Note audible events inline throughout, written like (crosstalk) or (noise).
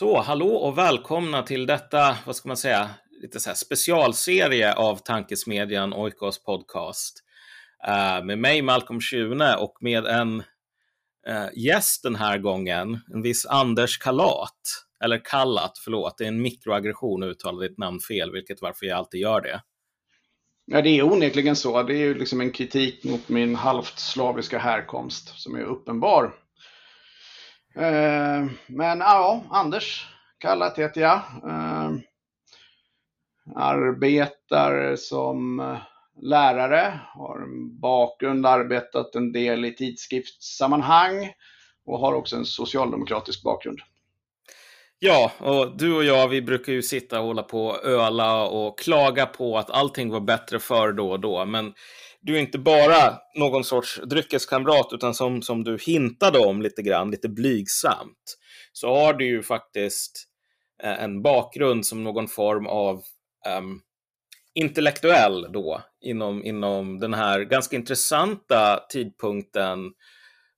Så, hallå och välkomna till detta, vad ska man säga, lite så här specialserie av tankesmedjan Oikos podcast. Uh, med mig Malcolm Schune och med en uh, gäst den här gången, en viss Anders Kalat. Eller Kallat, förlåt, det är en mikroaggression att uttala ditt namn fel, vilket varför jag alltid gör det. Ja, det är onekligen så. Det är ju liksom en kritik mot min halvt slaviska härkomst som är uppenbar. Eh, men ja, Anders Kallat heter jag. Eh, arbetar som eh, lärare, har en bakgrund, arbetat en del i tidskriftssammanhang och har också en socialdemokratisk bakgrund. Ja, och du och jag, vi brukar ju sitta och hålla på och öla och klaga på att allting var bättre förr då och då. Men du är inte bara någon sorts dryckeskamrat, utan som, som du hintade om lite grann, lite blygsamt, så har du ju faktiskt eh, en bakgrund som någon form av um, intellektuell då, inom, inom den här ganska intressanta tidpunkten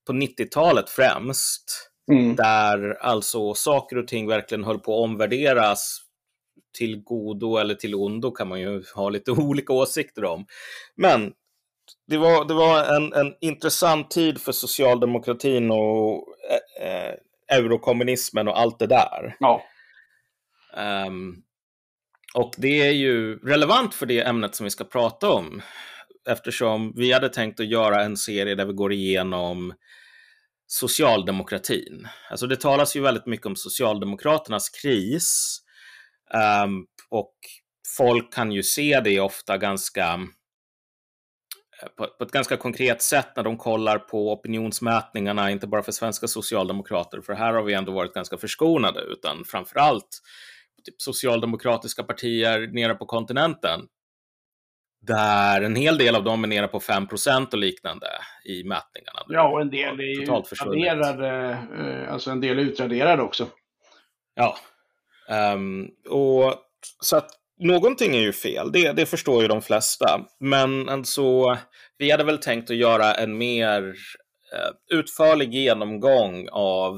på 90-talet främst Mm. Där alltså saker och ting verkligen höll på att omvärderas till godo eller till ondo kan man ju ha lite (laughs) olika åsikter om. Men det var, det var en, en intressant tid för socialdemokratin och eh, eh eurokommunismen och allt det där. Ja. Um, och det är ju relevant för det ämnet som vi ska prata om. Eftersom vi hade tänkt att göra en serie där vi går igenom socialdemokratin. Alltså det talas ju väldigt mycket om Socialdemokraternas kris um, och folk kan ju se det ofta ganska på, på, ett ganska konkret sätt när de kollar på opinionsmätningarna, inte bara för svenska socialdemokrater, för här har vi ändå varit ganska förskonade, utan framför allt typ socialdemokratiska partier nere på kontinenten där en hel del av dem är nere på 5 och liknande i mätningarna. Ja, och en del är ju utraderade, eh, alltså en del är utraderade också. Ja. Um, och så att någonting är ju fel, det, det förstår ju de flesta. Men alltså, vi hade väl tänkt att göra en mer eh, utförlig genomgång av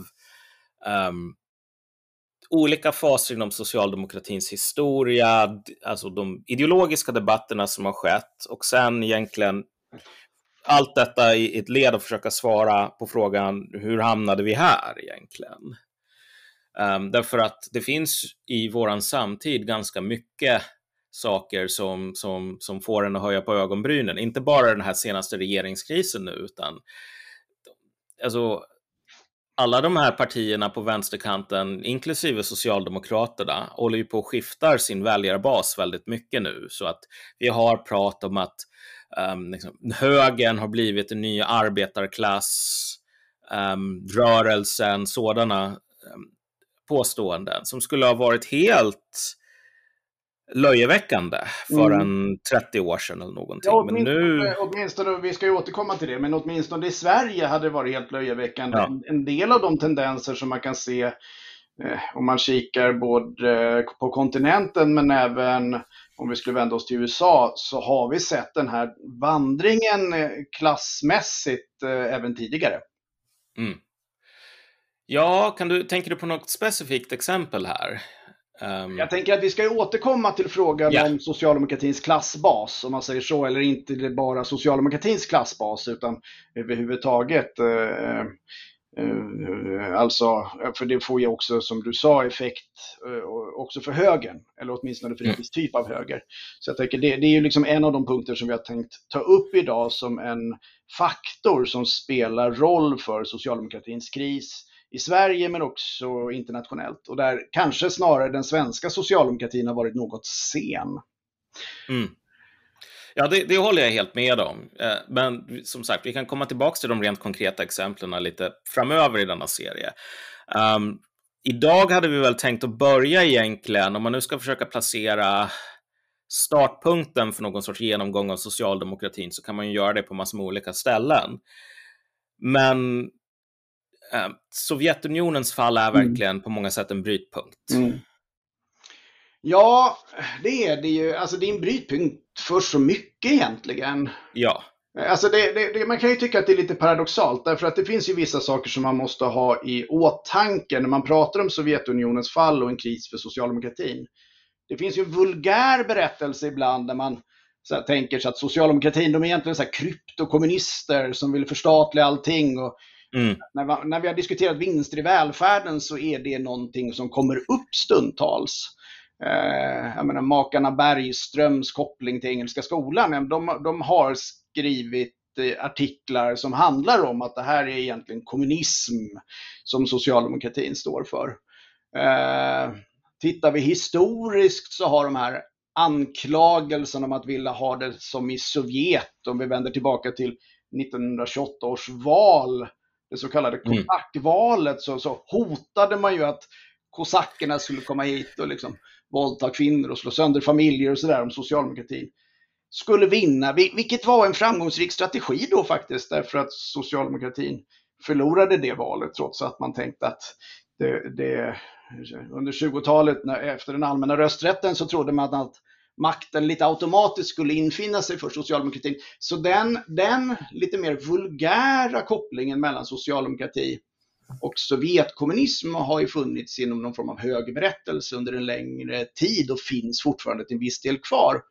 um, olika faser inom socialdemokratins historia, alltså de ideologiska debatterna som har skett och sen egentligen allt detta i ett led att försöka svara på frågan hur hamnade vi här egentligen? Um, därför att det finns i våran samtid ganska mycket saker som, som, som får en att höja på ögonbrynen. Inte bara den här senaste regeringskrisen nu, utan alltså, alla de här partierna på vänsterkanten, inklusive Socialdemokraterna, håller ju på att skifta sin väljarbas väldigt mycket nu. Så att vi har prat om att um, liksom, högern har blivit en ny arbetarklass, um, rörelsen, sådana um, påståenden som skulle ha varit helt löjeväckande för mm. en 30 år sedan eller någonting. Ja, men nu... åtminstone, vi ska ju återkomma till det, men åtminstone i Sverige hade det varit helt löjeväckande. Ja. En del av de tendenser som man kan se eh, om man kikar både på kontinenten men även om vi skulle vända oss till USA så har vi sett den här vandringen eh, klassmässigt eh, även tidigare. Mm. Ja, kan du, tänker du på något specifikt exempel här? Um... Jag tänker att vi ska återkomma till frågan yeah. om socialdemokratins klassbas, om man säger så, eller inte bara socialdemokratins klassbas, utan överhuvudtaget. Eh, eh, alltså, för det får ju också, som du sa, effekt eh, också för högern, eller åtminstone för en mm. viss typ av höger. Så jag tänker det, det är ju liksom en av de punkter som vi har tänkt ta upp idag som en faktor som spelar roll för socialdemokratins kris i Sverige men också internationellt. Och där kanske snarare den svenska socialdemokratin har varit något sen. Mm. Ja, det, det, håller jag helt med om. Eh, men som sagt, vi kan komma tillbaka till de rent konkreta exemplen lite framöver i denna serie. Um, idag hade vi väl tänkt att börja egentligen, om man nu ska försöka placera startpunkten för någon sorts genomgång av socialdemokratin så kan man ju göra det på massor med olika ställen. Men Eh, Sovjetunionens fall är mm. verkligen mm. på många sätt en brytpunkt. Mm. Ja, det är det ju. Alltså det är en brytpunkt för så mycket egentligen. Ja. Alltså det, det, det, man kan ju tycka att det är lite paradoxalt, därför att det finns ju vissa saker som man måste ha i åtanke när man pratar om Sovjetunionens fall och en kris för socialdemokratin. Det finns ju en vulgär berättelse ibland där man så här, tänker sig att socialdemokratin, de är egentligen så här kryptokommunister som vill förstatliga allting. Och mm. när, när vi har diskuterat vinster i välfärden så är det någonting som kommer upp stundtals. Eh, jag menar, makarna Bergströms koppling till Engelska skolan, de, de har skrivit eh, artiklar som handlar om att det här är egentligen kommunism som socialdemokratin står för. Eh, tittar vi historiskt så har de här anklagelsen om att vilja ha det som i Sovjet, om vi vänder tillbaka till 1928 års val, det så kallade mm. kosackvalet, så, så hotade man ju att kosackerna skulle komma hit och liksom våldta kvinnor och slå sönder familjer och sådär om socialdemokratin skulle vinna, vilket var en framgångsrik strategi då faktiskt, därför att socialdemokratin förlorade det valet trots att man tänkte att det, det under 20-talet efter den allmänna rösträtten så trodde man att makten lite automatiskt skulle infinna sig för socialdemokratin. Så den, den lite mer vulgära kopplingen mellan socialdemokrati och Sovjetkommunism har ju funnits inom någon form av högerberättelse under en längre tid och finns fortfarande till en viss del kvar.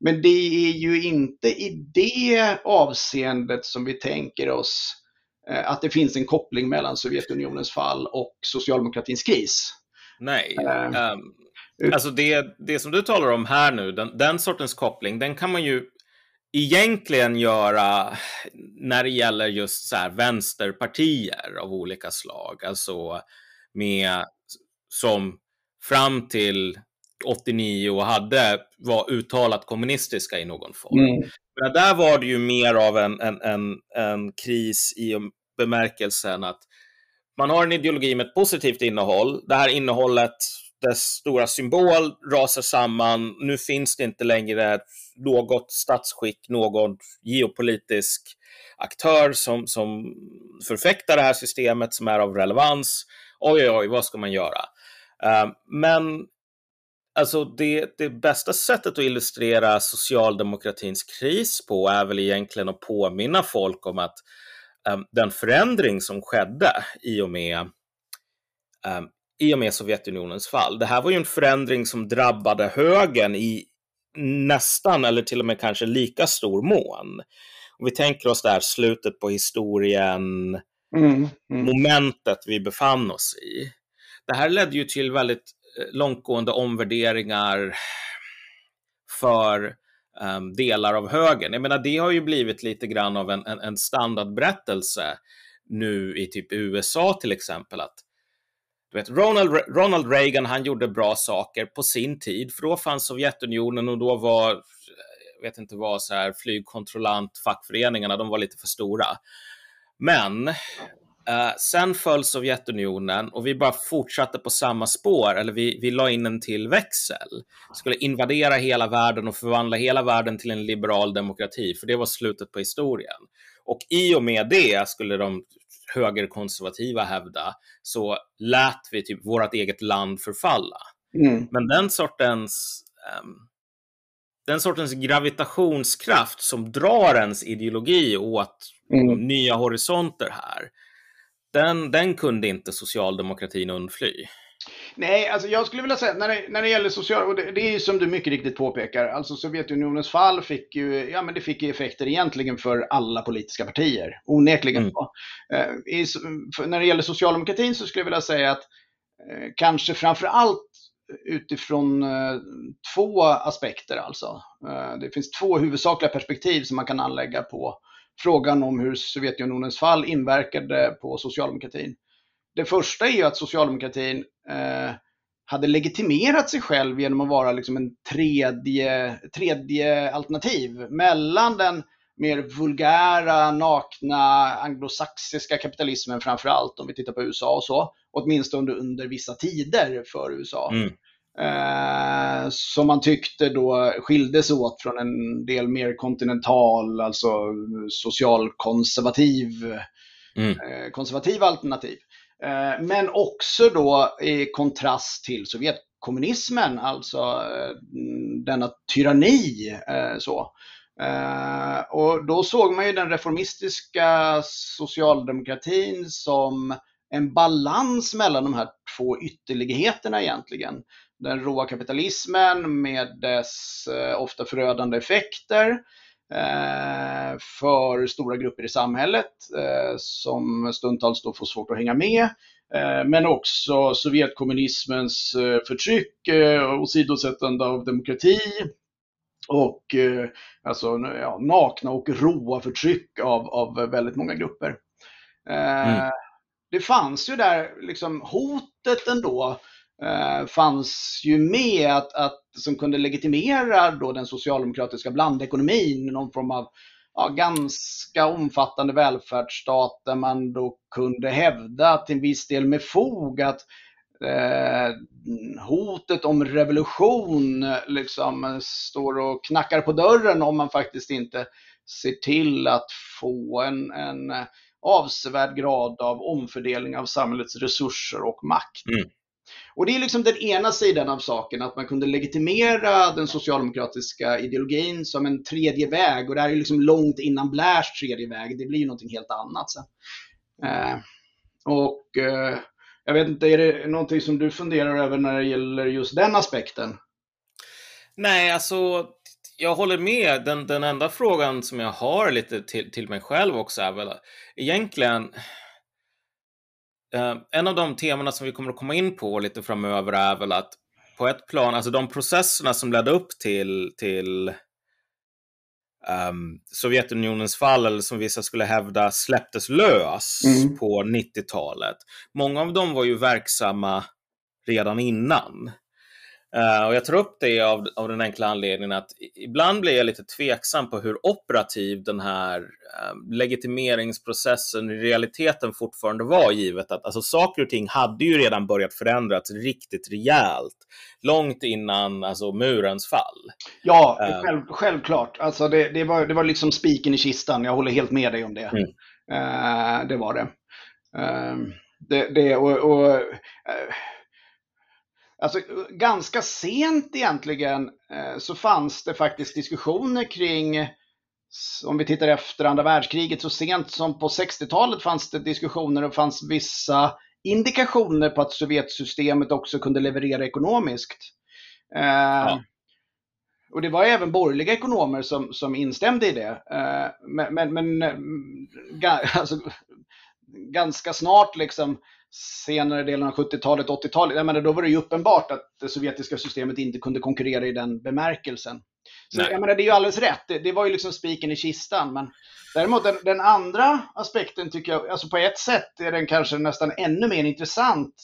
Men det är ju inte i det avseendet som vi tänker oss eh, att det finns en koppling mellan Sovjetunionens fall och socialdemokratins kris. Nej. Um, alltså det, det som du talar om här nu, den, den sortens koppling, den kan man ju egentligen göra när det gäller just så här vänsterpartier av olika slag. Alltså med som fram till 89 och hade, var uttalat kommunistiska i någon form. Mm. Men där var det ju mer av en, en, en, en kris i bemärkelsen att man har en ideologi med ett positivt innehåll. Det här innehållet, dess stora symbol, rasar samman. Nu finns det inte längre något statsskick, någon geopolitisk aktör som, som förfäktar det här systemet som är av relevans. Oj, oj, oj, vad ska man göra? Uh, men alltså det, det bästa sättet att illustrera socialdemokratins kris på är väl egentligen att påminna folk om att um, den förändring som skedde i och med um, i och med Sovjetunionens fall. Det här var ju en förändring som drabbade högern i nästan eller till och med kanske lika stor mån. Om vi tänker oss det här slutet på historien, mm, mm. momentet vi befann oss i. Det här ledde ju till väldigt långtgående omvärderingar för um, delar av högern. Jag menar, det har ju blivit lite grann av en, en, en standardberättelse nu i typ USA till exempel. att du vet, Ronald, Ronald Reagan, han gjorde bra saker på sin tid, för då fanns Sovjetunionen och då var, jag vet inte vad, så här, flygkontrollant, fackföreningarna, de var lite för stora. Men eh, sen föll Sovjetunionen och vi bara fortsatte på samma spår, eller vi, vi la in en till växel. Skulle invadera hela världen och förvandla hela världen till en liberal demokrati, för det var slutet på historien. Och i och med det, skulle de högerkonservativa hävda, så lät vi typ vårt eget land förfalla. Mm. Men den sortens um, den sortens gravitationskraft som drar ens ideologi åt mm. nya horisonter här, den, den kunde inte socialdemokratin undfly. Nej, alltså jag skulle vilja säga när det, när det gäller social, och det, det är som du mycket riktigt påpekar, alltså Sovjetunionens fall fick ju, ja men det fick ju effekter egentligen för alla politiska partier, onekligen. Mm. Eh, i, för, när det gäller socialdemokratin så skulle jag vilja säga att eh, kanske framför allt utifrån eh, två aspekter alltså. Eh, det finns två huvudsakliga perspektiv som man kan anlägga på frågan om hur Sovjetunionens fall inverkade på socialdemokratin. Det första är ju att socialdemokratin eh, hade legitimerat sig själv genom att vara liksom en tredje, tredje alternativ mellan den mer vulgära, nakna, anglosaxiska kapitalismen framför allt, om vi tittar på USA och så, åtminstone under, under vissa tider för USA. Mm eh, som man tyckte då skildes åt från en del mer kontinental, alltså socialkonservativ mm. eh, konservativa alternativ. Eh, men också då i kontrast till Sovjetkommunismen, alltså eh, mm, denna tyranni. Eh, så. Och då såg man ju den reformistiska socialdemokratin som en balans mellan de här två ytterligheterna egentligen. Den råa kapitalismen med dess ofta förödande effekter för stora grupper i samhället eh, som stundtals då får svårt att hänga med. Eh, men också Sovjetkommunismens eh, förtryck, åsidosättande av demokrati och alltså, ja, nakna och råa förtryck av, av väldigt många grupper. Mm. Det fanns ju där liksom hotet ändå Eh, fanns ju med att, att, som kunde legitimera då den socialdemokratiska blandekonomin, någon form av ja, ganska omfattande välfärdsstat där man då kunde hävda till en viss del med fog att eh, hotet om revolution liksom står och knackar på dörren om man faktiskt inte ser till att få en, en avsevärd grad av omfördelning av samhällets resurser och makt. Mm. Och det är liksom den ena sidan av saken, att man kunde legitimera den socialdemokratiska ideologin som en tredje väg. Och det här är liksom långt innan Blairs tredje väg. Det blir ju någonting helt annat sen. Eh, och eh, jag vet inte, är det någonting som du funderar över när det gäller just den aspekten? Nej, alltså jag håller med. Den, den enda frågan som jag har lite till, till mig själv också är väl egentligen Uh, en av de temana som vi kommer att komma in på lite framöver är väl att på ett plan, alltså de processerna som ledde upp till, till um, Sovjetunionens fall, eller som vissa skulle hävda släpptes lös mm. på 90-talet. Många av dem var ju verksamma redan innan. Uh, och jag tar upp det av, av den enkla anledningen att ibland blir jag lite tveksam på hur operativ den här uh, legitimeringsprocessen i realiteten fortfarande var, givet att alltså, saker och ting hade ju redan börjat förändras riktigt rejält, långt innan alltså, murens fall. Ja, uh, själv, självklart. Alltså, det, det, var, det var liksom spiken i kistan, jag håller helt med dig om det. Mm. det var det. det, det och, och Alltså, ganska sent egentligen eh, så fanns det faktiskt diskussioner kring, om vi tittar efter andra världskriget, så sent som på 60-talet fanns det diskussioner och fanns vissa indikationer på att Sovjetsystemet också kunde leverera ekonomiskt. Eh, ja. Och det var även borgerliga ekonomer som, som instämde i det. Eh, men, men, men (laughs) alltså, ganska snart liksom senare delen av 70-talet, 80-talet, då var det ju uppenbart att det sovjetiska systemet inte kunde konkurrera i den bemärkelsen. Så jag menar, det är ju alldeles rätt, det, det var ju liksom spiken i kistan. Men däremot den, den, andra aspekten tycker jag, alltså på ett sätt är den kanske nästan ännu mer intressant.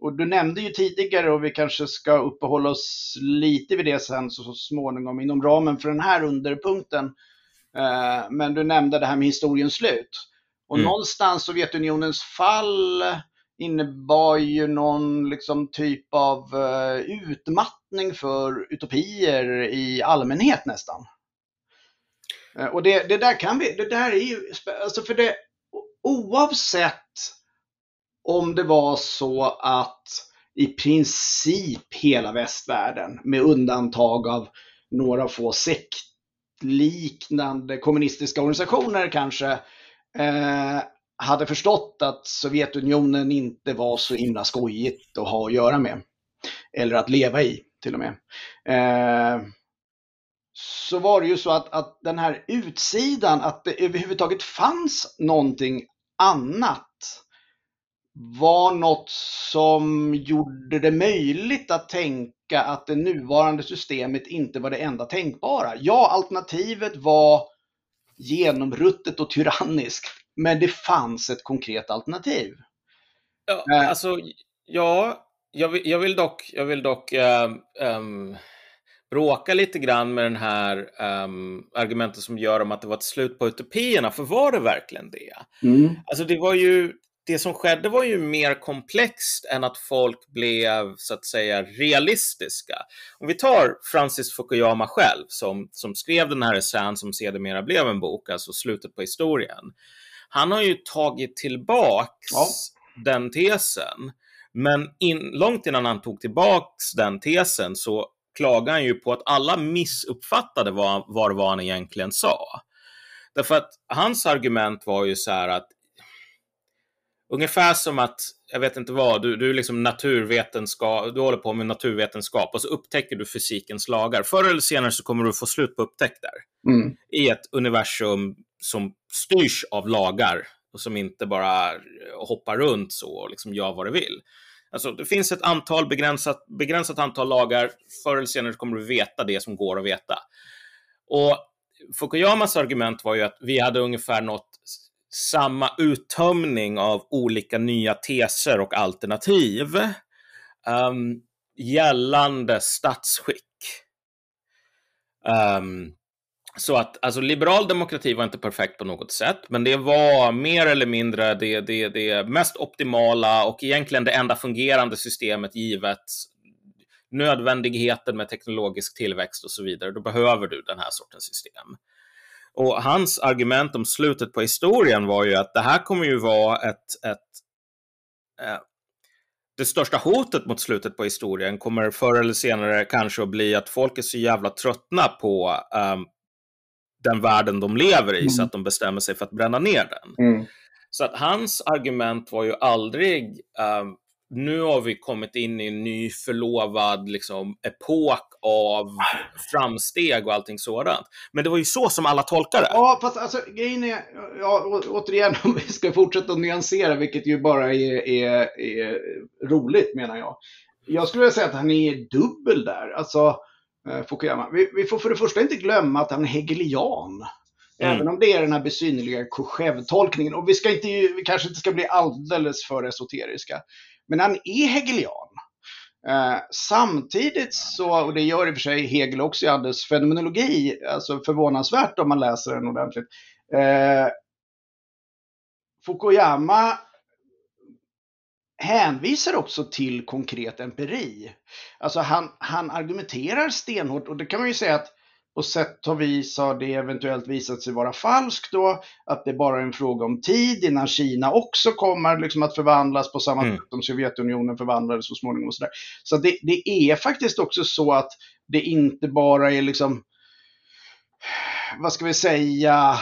Och du nämnde ju tidigare, och vi kanske ska uppehålla oss lite vid det sen så, så småningom inom ramen för den här underpunkten. Eh, men du nämnde det här med historiens slut. Och mm. någonstans Sovjetunionens fall innebar ju någon liksom typ av eh, utmattning för utopier i allmänhet nästan. Eh, och det, det, där kan vi, det där är ju, alltså för det, oavsett om det var så att i princip hela västvärlden, med undantag av några få sektliknande kommunistiska organisationer kanske, eh, hade förstått att Sovjetunionen inte var så himla skojigt att ha att göra med. Eller att leva i till och med. Eh, så var det ju så att, att den här utsidan, att det överhuvudtaget fanns någonting annat var något som gjorde det möjligt att tänka att det nuvarande systemet inte var det enda tänkbara. Ja, alternativet var genomruttet och tyranniskt. Men det fanns ett konkret alternativ. Ja, äh, alltså, ja, jag vill, jag vill dock, jag vill dock äh, ähm, bråka lite grann med den här ähm, argumentet som gör om att det var ett slut på utopierna, för var det verkligen det? Mm. Alltså det var ju, det som skedde var ju mer komplext än att folk blev så att säga realistiska. Om vi tar Francis Fukuyama själv som, som skrev den här essän som sedermera blev en bok, alltså Slutet på historien. Han har ju tagit tillbaks ja. den tesen. Men in, långt innan han tog tillbaks den tesen så klagar han ju på att alla missuppfattade vad, vad var han egentligen sa. Därför att hans argument var ju så här att ungefär som att, jag vet inte vad, du, du liksom naturvetenskap, du håller på med naturvetenskap och så upptäcker du fysikens lagar. Förr eller senare så kommer du få slut på upptäckter mm. i ett universum som styrs av lagar och som inte bara eh, hoppar runt så och liksom gör vad det vill. Alltså, det finns ett antal begränsat, begränsat antal lagar. Förr eller senare kommer du veta det som går att veta. Och Fukuyamas argument var ju att vi hade ungefär nått samma uttömning av olika nya teser och alternativ um, gällande statsskick. Um, så att alltså, liberal demokrati var inte perfekt på något sätt, men det var mer eller mindre det, det, det mest optimala och egentligen det enda fungerande systemet givet nödvändigheten med teknologisk tillväxt och så vidare. Då behöver du den här sortens system. Och hans argument om slutet på historien var ju att det här kommer ju vara ett, ett eh, det största hotet mot slutet på historien kommer förr eller senare kanske att bli att folk är så jävla tröttna på um, den världen de lever i mm. så att de bestämmer sig för att bränna ner den. Mm. Så att hans argument var ju aldrig um, nu har vi kommit in i en ny förlovad liksom, epok av framsteg och allting sådant. Men det var ju så som alla tolkade det. Ja, fast alltså grejen är, ja, återigen (laughs) om vi ska fortsätta att nyansera, vilket ju bara är, är, är roligt menar jag. Jag skulle vilja säga att han är dubbel där. Alltså, eh, Fukuyama. Vi, vi, får för det första inte glömma att han är hegelian. Mm. Även om det är den här besynnerliga Kochev-tolkningen. Och vi, ska inte, vi kanske inte ska bli alldeles för esoteriska. Men han är hegelian. Eh, samtidigt så, och det gör i och för sig Hegel också i Addes fenomenologi, alltså förvånansvärt om man läser den ordentligt. Eh, Fukuyama hänvisar också till konkret empiri. Alltså han, han argumenterar stenhårt och det kan man ju säga att på sätt och vis har det eventuellt visat sig vara falskt då, att det bara är en fråga om tid innan Kina också kommer liksom att förvandlas på samma mm. sätt som Sovjetunionen förvandlades så småningom. Och så där. så det, det är faktiskt också så att det inte bara är liksom, vad ska vi säga,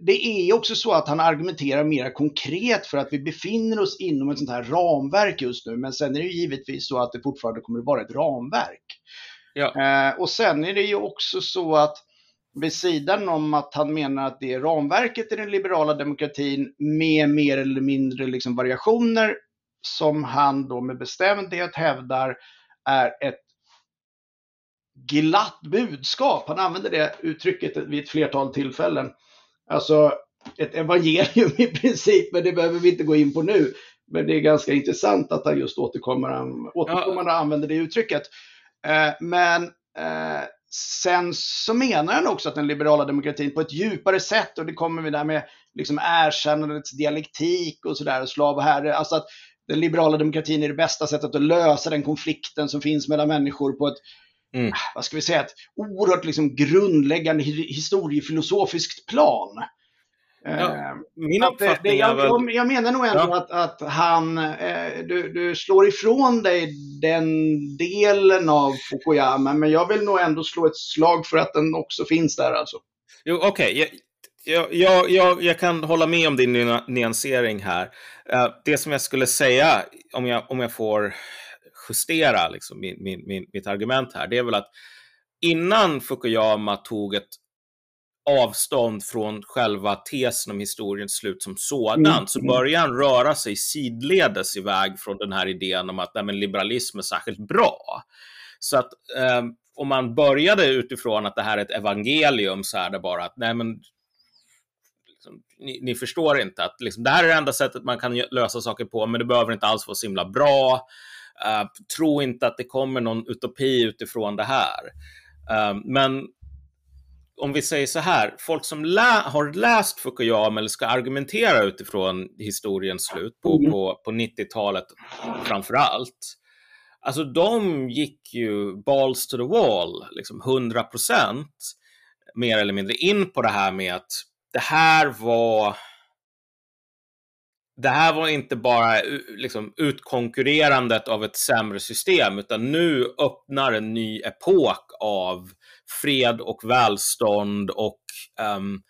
det är också så att han argumenterar mer konkret för att vi befinner oss inom ett sånt här ramverk just nu. Men sen är det givetvis så att det fortfarande kommer att vara ett ramverk. Ja. Eh, och sen är det ju också så att vid sidan om att han menar att det är ramverket i den liberala demokratin med mer eller mindre liksom variationer som han då med bestämdhet hävdar är ett glatt budskap. Han använder det uttrycket vid ett flertal tillfällen. Alltså ett evangelium (laughs) i princip, men det behöver vi inte gå in på nu. Men det är ganska intressant att han just återkommande, återkommande ja. använder det uttrycket. Eh, men eh, sen så menar han också att den liberala demokratin på ett djupare sätt, och det kommer vi där med liksom erkännandets dialektik och sådär, slav och herre, alltså att den liberala demokratin är det bästa sättet att lösa den konflikten som finns mellan människor på ett Mm. vad ska vi säga, ett oerhört liksom grundläggande historiefilosofiskt plan. Ja, eh, min uppfattning det, jag, väl... jag, menar nog ändå ja. att, att han, eh, du, du slår ifrån dig den delen av Fukuyama, men jag vill nog ändå slå ett slag för att den också finns där alltså. Jo, okej. Okay. Jag, jag, jag, jag, kan hålla med om din nyansering här. Uh, det som jag skulle säga, om jag, om jag får justera liksom min, min, min, mitt argument här, det är väl att innan Fukuyama tog ett avstånd från själva tesen om historiens slut som sådan, mm. så börjar han röra sig sidledes iväg från den här idén om att nej, liberalism är särskilt bra. Så att eh, om man började utifrån att det här är ett evangelium så är det bara att nej, men liksom, ni, ni, förstår inte att liksom, det här är det enda sättet man kan lösa saker på, men det behöver inte alls vara så himla bra. Uh, tro inte att det kommer någon utopi utifrån det här. Uh, men om vi säger så här, folk som lä har läst Fukuyama eller ska argumentera utifrån historiens slut på, mm. på, på 90-talet framför allt, alltså de gick ju balls to the wall, liksom 100 procent mer eller mindre in på det här med att det här var det här var inte bara eh, liksom, utkonkurrerandet av ett sämre system, utan nu öppnar en ny epok av fred och välstånd och um,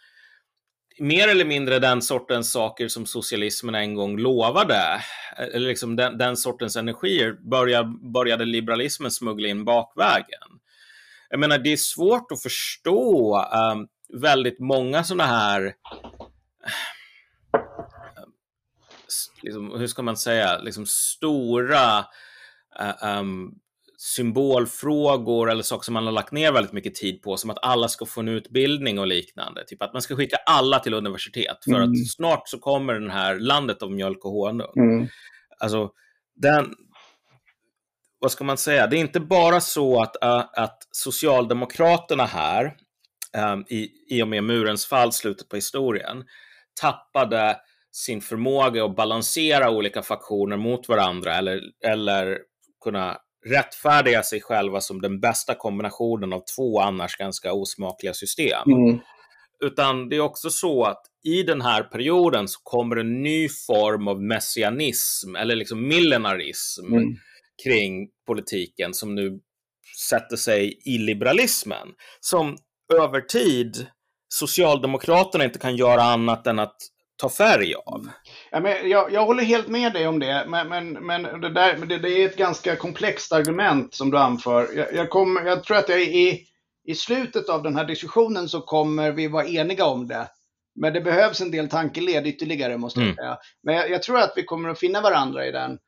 mer eller mindre den sortens saker som socialismen en gång lovade, eh, eller liksom den, den sortens energier, började, började liberalismen smuggla in bakvägen. Jag menar, det är svårt att förstå um, väldigt många sådana här liksom, hur ska man säga, liksom stora uh, um, symbolfrågor eller saker som man har lagt ner väldigt mycket tid på, som att alla ska få en utbildning och liknande. Typ att man ska skicka alla till universitet för mm. att snart så kommer den här landet av mjölk och honung. Mm. Alltså, den, vad ska man säga, det är inte bara så att, uh, att Socialdemokraterna här, um, i, i och med murens fall, slutet på historien, tappade sin förmåga att balansera olika faktioner mot varandra eller, eller kunna rättfärdiga sig själva som den bästa kombinationen av två annars ganska osmakliga system. Mm. Utan det är också så att i den här perioden så kommer en ny form av messianism eller liksom millenarism mm. kring politiken som nu sätter sig i liberalismen. Som över tid Socialdemokraterna inte kan göra annat än att ta färg av. Ja, men jag, jag håller helt med dig om det, men, men, men det, där, det, det är ett ganska komplext argument som du anför. Jag, jag, kom, jag tror att jag i, i slutet av den här diskussionen så kommer vi vara eniga om det. Men det behövs en del tankeled ytterligare, måste jag mm. säga. Men jag, jag, tror att vi kommer att finna varandra i den.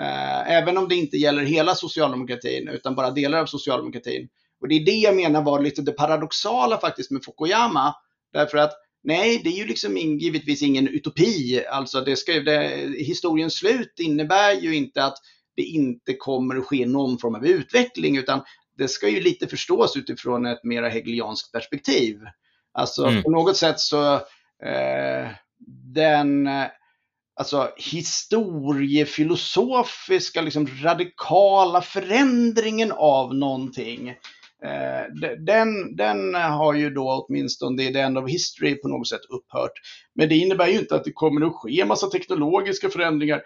Eh, även om det inte gäller hela socialdemokratin, utan bara delar av socialdemokratin. Och det är det jag menar var lite det paradoxala faktiskt med Fukuyama. Därför att Nej, det är ju liksom in, givetvis ingen utopi. Alltså det ska, det, historiens slut innebär ju inte att det inte kommer att ske någon form av utveckling, utan det ska ju lite förstås utifrån ett mera hegelianskt perspektiv. Alltså mm. på något sätt så eh, den alltså, historiefilosofiska liksom, radikala förändringen av någonting den, den har ju då åtminstone i the end of history på något sätt upphört. Men det innebär ju inte att det kommer att ske en massa teknologiska förändringar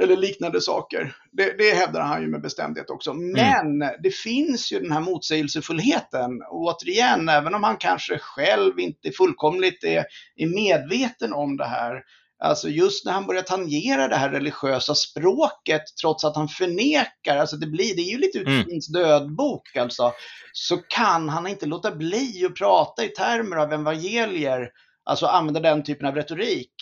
eller liknande saker. Det, det hävdar han ju med bestämdhet också. Mm. Men mm. det finns ju den här motsägelsefullheten. Och återigen, även om han kanske själv inte fullkomligt är, är medveten om det här, Alltså just när han börjar tangera det här religiösa språket trots att han förnekar, alltså det, blir, det är ju lite Utfins mm. dödbok alltså, så kan han inte låta bli att prata i termer av evangelier, alltså använda den typen av retorik.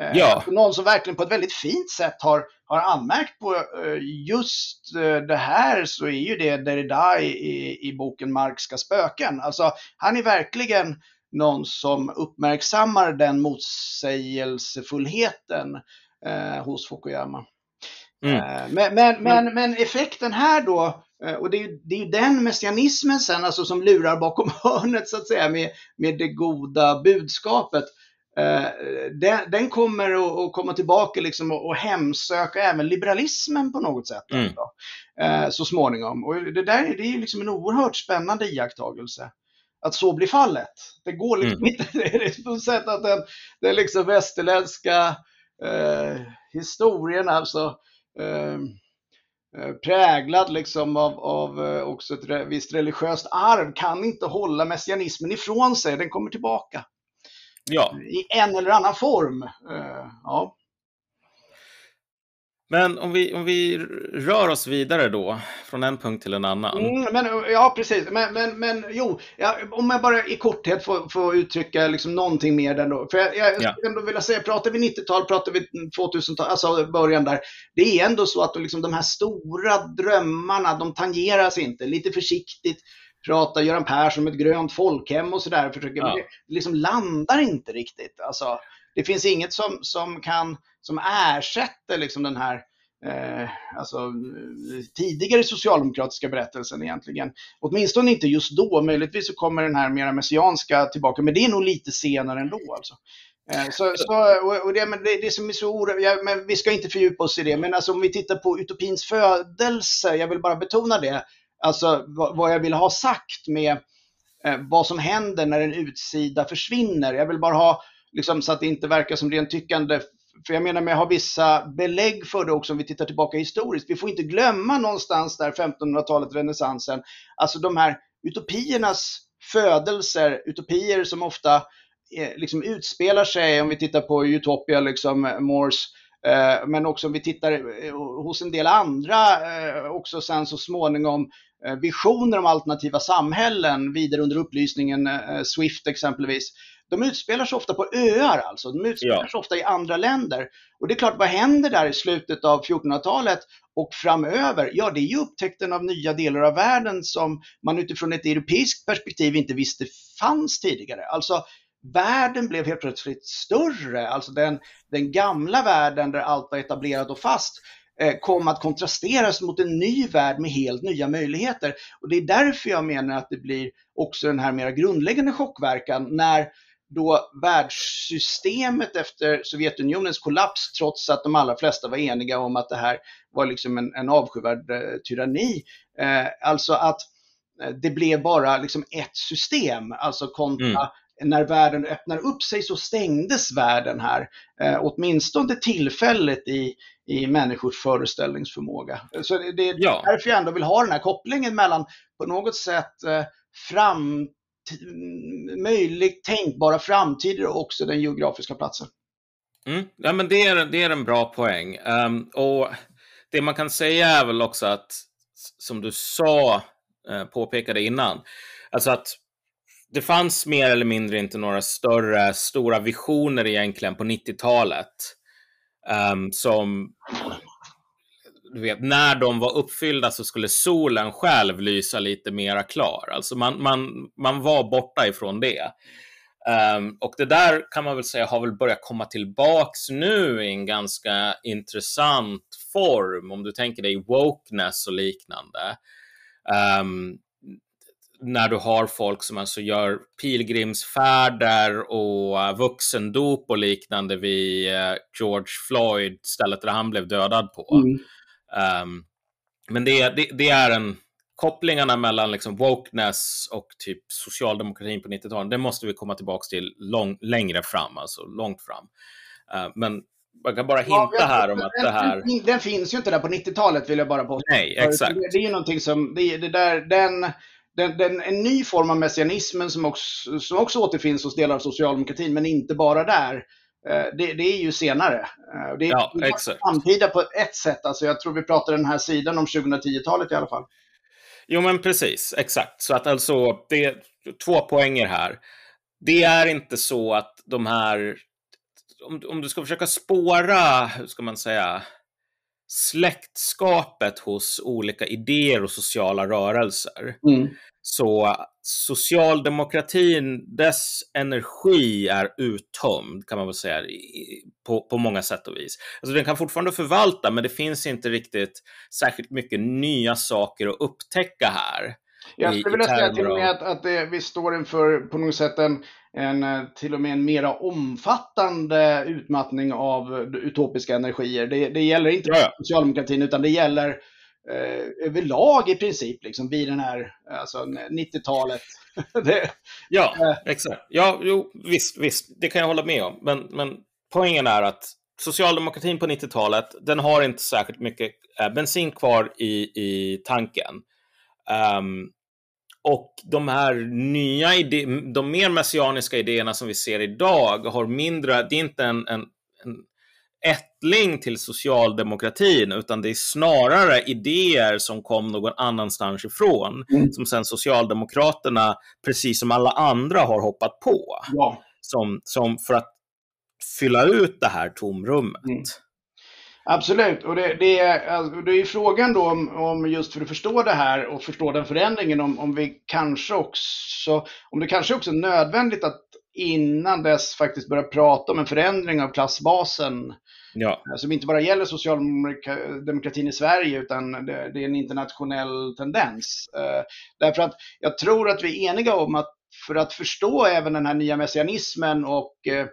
Eh, ja. Någon som verkligen på ett väldigt fint sätt har, har anmärkt på eh, just eh, det här så är ju det Derrida i, i boken Marxiska spöken. Alltså han är verkligen någon som uppmärksammar den motsägelsefullheten eh, hos Fukuyama. Mm. Eh, men, men, men, men, effekten här då, eh, och det är, ju, det är ju den messianismen sen alltså som lurar bakom (laughs) hörnet så att säga med, med det goda budskapet. Eh, den, den, kommer att, komma tillbaka liksom och, och hemsöka även liberalismen på något sätt. Mm. Alltså, så småningom. Och det där det är ju liksom en oerhört spännande iakttagelse att så blir fallet. Det går liksom mm. inte. (laughs) Det är på sätt att den, den liksom västerländska eh, historien, alltså eh, eh, präglad liksom av, av eh, också ett visst religiöst arv, kan inte hålla messianismen ifrån sig. Den kommer tillbaka. Ja. I en eller annan form. Eh, ja. Men om vi, om vi rör oss vidare då, från en punkt till en annan. Mm, men, ja, precis. Men, men, men jo, ja, om jag bara i korthet får, får uttrycka liksom någonting mer där då. För jag, jag ja. skulle ändå vilja säga, pratar vi 90-tal, pratar vi 2000-tal, alltså början där. Det är ändå så att liksom, de här stora drömmarna, de tangeras inte. Lite försiktigt pratar Göran Persson om ett grönt folkhem och sådär. ja. det liksom landar inte riktigt. Alltså, det finns inget som, som kan som ersätter liksom den här eh, alltså, tidigare socialdemokratiska berättelsen egentligen. Åtminstone inte just då, möjligtvis så kommer den här mera messianska tillbaka, men det är nog lite senare ändå. Alltså. Eh, så, så, och det, men det, det som är så oro, ja, men vi ska inte fördjupa oss i det, men alltså om vi tittar på utopins födelse, jag vill bara betona det, alltså vad, vad jag vill ha sagt med eh, vad som händer när en utsida försvinner. Jag vill bara ha, liksom, så att det inte verkar som rent tyckande för jag menar, jag har vissa belägg för det också om vi tittar tillbaka historiskt. Vi får inte glömma någonstans där 1500-talet, renässansen, alltså de här utopiernas födelser, utopier som ofta eh, liksom utspelar sig, om vi tittar på Utopia, liksom eh, Morse, eh, men också om vi tittar eh, hos en del andra, eh, också sen så småningom, eh, visioner om alternativa samhällen vidare under upplysningen, Swift exempelvis de utspelar sig ofta på öar alltså. De utspelar ja. sig ofta i andra länder. Och det är klart, vad händer där i slutet av 1400-talet och framöver? Ja, det är ju upptäckten av nya delar av världen som man utifrån ett europeiskt perspektiv inte visste fanns tidigare. Alltså, världen blev helt plötsligt större. Alltså den, den gamla världen där allt var etablerat och fast eh, kom att kontrasteras mot en ny värld med helt nya möjligheter. Och det är därför jag menar att det blir också den här mera grundläggande chockverkan när då världssystemet efter Sovjetunionens kollaps, trots att de allra flesta var eniga om att det här var liksom en, en avskyvärd eh, tyranni. Eh, alltså att eh, det blev bara liksom ett system, alltså kontra mm. när världen öppnar upp sig så stängdes världen här, eh, åtminstone tillfälligt i, i människors föreställningsförmåga. Så det, det är ja. därför jag ändå vill ha den här kopplingen mellan på något sätt eh, fram möjligt tänkbara framtider och också den geografiska platsen. Mm. Ja, men det, är, det är en bra poäng. Um, och Det man kan säga är väl också att, som du sa, uh, påpekade innan, alltså att det fanns mer eller mindre inte några större, stora visioner egentligen på 90-talet um, ehm, som du vet, när de var uppfyllda så skulle solen själv lysa lite mera klar. Alltså man, man, man var borta ifrån det. Um, och det där kan man väl säga har väl börjat komma tillbaks nu i en ganska intressant form, om du tänker dig wokeness och liknande. Um, när du har folk som alltså gör pilgrimsfärder och eh, vuxendop och liknande vid eh, George Floyd, stället där han blev dödad på. Mm. Um, men det, det, det, är en kopplingarna mellan liksom wokeness och typ socialdemokratin på 90-talet, det måste vi komma tillbaka till lång, längre fram, alltså långt fram. Uh, men man kan bara hinta ja, här om att den, det här... Den, finns ju inte där på 90-talet vill jag bara påstå. Nej, exakt. Det, det är ju någonting som, det, det där, den, den, den, en ny form av messianismen som också, som också återfinns hos delar av socialdemokratin, men inte bara där. Eh, det, det, är ju senare. Eh, det är ja, samtida på ett sätt. Alltså jag tror vi pratar den här sidan om 2010-talet i alla fall. Jo, men precis. Exakt. Så att alltså, det är två poänger här. Det är inte så att de här... Om, om du ska försöka spåra, hur ska man säga, släktskapet hos olika idéer och sociala rörelser. Mm. Så socialdemokratin, dess energi är uttömd kan man väl säga på, på många sätt och vis. Alltså den kan fortfarande förvalta, men det finns inte riktigt särskilt mycket nya saker att upptäcka här. Jag skulle vilja säga till och med att, att det, vi står inför på något sätt en, en, eh, till och med en mera omfattande utmattning av utopiska energier. Det, det gäller inte ja, ja. socialdemokratin utan det gäller eh, överlag i princip liksom, vid den här alltså, 90-talet. (laughs) ja, eh. exakt. Ja, jo, visst, visst, det kan jag hålla med om. Men, men poängen är att socialdemokratin på 90-talet, den har inte särskilt mycket eh, bensin kvar i, i tanken. Um, och de här nya idé de mer messianiska idéerna som vi ser idag har mindre, det är inte en, en, en ättling till socialdemokratin, utan det är snarare idéer som kom någon annanstans ifrån, mm. som sen Socialdemokraterna, precis som alla andra, har hoppat på. Ja. Som, som för att fylla ut det här tomrummet. Mm. Absolut, och det, det, är, alltså, det är frågan då om, om, just för att förstå det här och förstå den förändringen, om, om vi kanske också, om det kanske också är nödvändigt att innan dess faktiskt börja prata om en förändring av klassbasen. Ja. Som inte bara gäller socialdemokratin i Sverige utan det, det är en internationell tendens. Uh, därför att jag tror att vi är eniga om att för att förstå även den här nya messianismen och uh,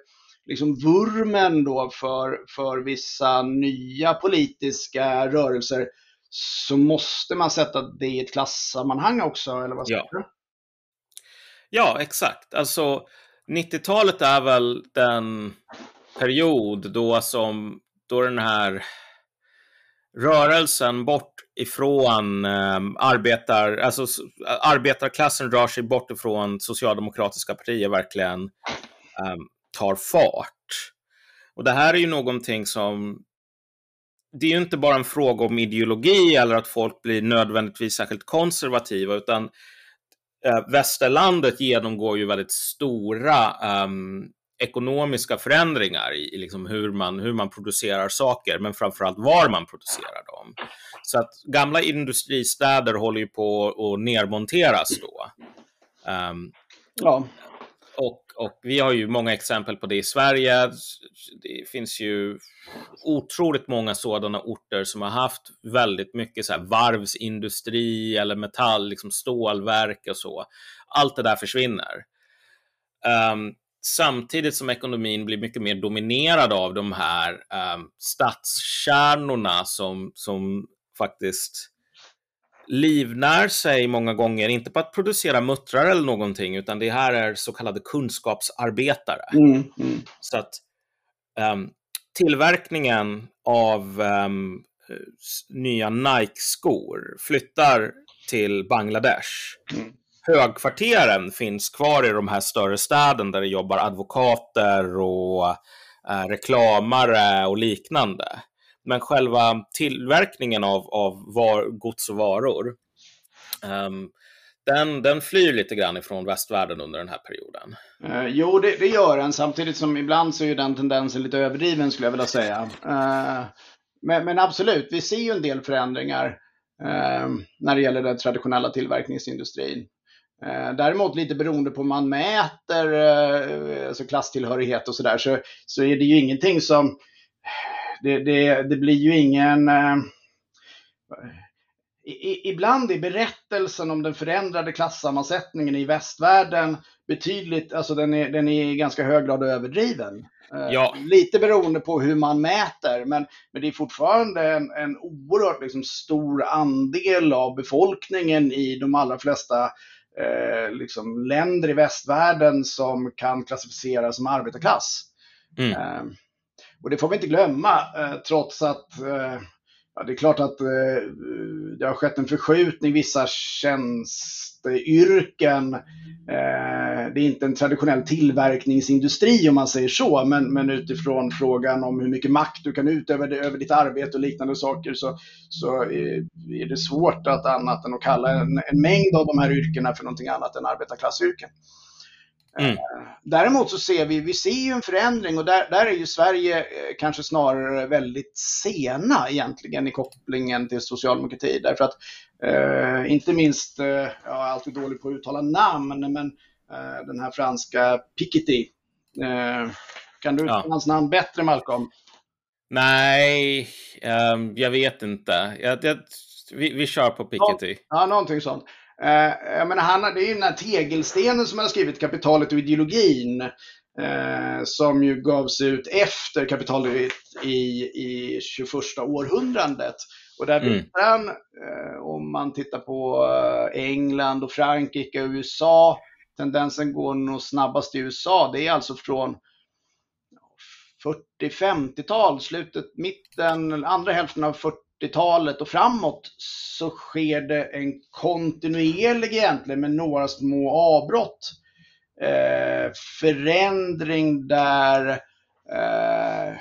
liksom vurmen då för, för vissa nya politiska rörelser så måste man sätta det i ett klassammanhang också, eller vad säger ja. du? Ja, exakt. Alltså 90-talet är väl den period då som då den här rörelsen bort ifrån eh, arbetar, alltså, arbetarklassen drar sig bort ifrån socialdemokratiska partier verkligen eh, tar fart. Och det här är ju någonting som det är ju inte bara en fråga om ideologi eller att folk blir nödvändigtvis särskilt konservativa, utan eh, västerlandet genomgår ju väldigt stora um, ekonomiska förändringar i, i liksom hur, man, hur man producerar saker, men framförallt var man producerar dem. Så att gamla industristäder håller ju på att nedmonteras då. Um, ja. Och, och vi har ju många exempel på det i Sverige. Det finns ju otroligt många sådana orter som har haft väldigt mycket så här varvsindustri eller metall, liksom stålverk och så. Allt det där försvinner. Um, samtidigt som ekonomin blir mycket mer dominerad av de här um, stadskärnorna som, som faktiskt livnär sig många gånger, inte på att producera muttrar eller någonting, utan det här är så kallade kunskapsarbetare. Mm, mm. Så att um, tillverkningen av um, nya Nike-skor flyttar till Bangladesh. Mm. Högkvarteren finns kvar i de här större städerna där det jobbar advokater och uh, reklamare och liknande. Men själva tillverkningen av, av var, gods och varor, um, den, den flyr lite grann ifrån västvärlden under den här perioden. Uh, jo, det, det, gör den, samtidigt som ibland så är den tendensen lite överdriven skulle jag vilja säga. Uh, men, men, absolut, vi ser ju en del förändringar uh, när det gäller den traditionella tillverkningsindustrin. Eh, däremot lite beroende på hur man mäter alltså klasstillhörighet och sådär så, så är det ju ingenting som det, det, det blir ju ingen... Eh, i, ibland är berättelsen om den förändrade klassammansättningen i västvärlden betydligt, alltså den är, den är i ganska hög grad överdriven. Eh, ja. Lite beroende på hur man mäter, men, men det är fortfarande en, en oerhört liksom, stor andel av befolkningen i de allra flesta eh, liksom, länder i västvärlden som kan klassificeras som arbetarklass. Mm. Eh, och det får vi inte glömma, eh, trots att eh, ja, det är klart att eh, det har skett en förskjutning i vissa tjänsteyrken. Eh, det är inte en traditionell tillverkningsindustri om man säger så, men, men utifrån frågan om hur mycket makt du kan utöva över ditt arbete och liknande saker så, så eh, är det svårt att annat än att kalla en, en mängd av de här yrkena för någonting annat än arbetarklassyrken. Mm. Eh, däremot så ser vi, vi ser ju en förändring och där, där är ju Sverige eh, kanske snarare väldigt sena egentligen i kopplingen till socialdemokrati. Därför att eh, inte minst, eh, jag är alltid dålig på att uttala namn, men eh, den här franska Piketty. Eh, kan du uttala ja. hans namn bättre Malcolm? Nej, um, jag vet inte. Jag, jag, vi, vi kör på Piketty. Ja, ja, någonting sånt. Eh, jag menar, han, det är ju den här tegelstenen som han har skrivit, Kapitalet och ideologin, eh, som ju gavs ut efter kapitalet i, i 21 århundradet. Och där mm. han, eh, om man tittar på eh, England och Frankrike och USA, tendensen går nog snabbast i USA. Det är alltså från 40-50-tal, slutet, mitten, andra hälften av 40 80-talet och framåt så sker det en kontinuerlig egentligen med några små avbrott. Eh, förändring där eh,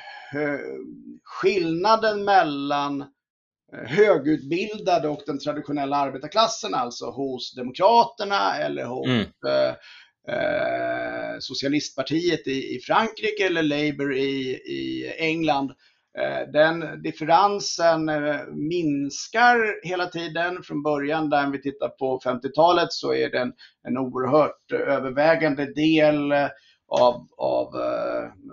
skillnaden mellan eh, högutbildade och den traditionella arbetarklassen, alltså hos Demokraterna eller hos mm. eh, eh Socialistpartiet i, i, Frankrike eller Labour i, i England, Eh, den differensen eh, minskar hela tiden. Från början, där vi tittar på 50-talet, så är den en, oerhört övervägande del eh, av, av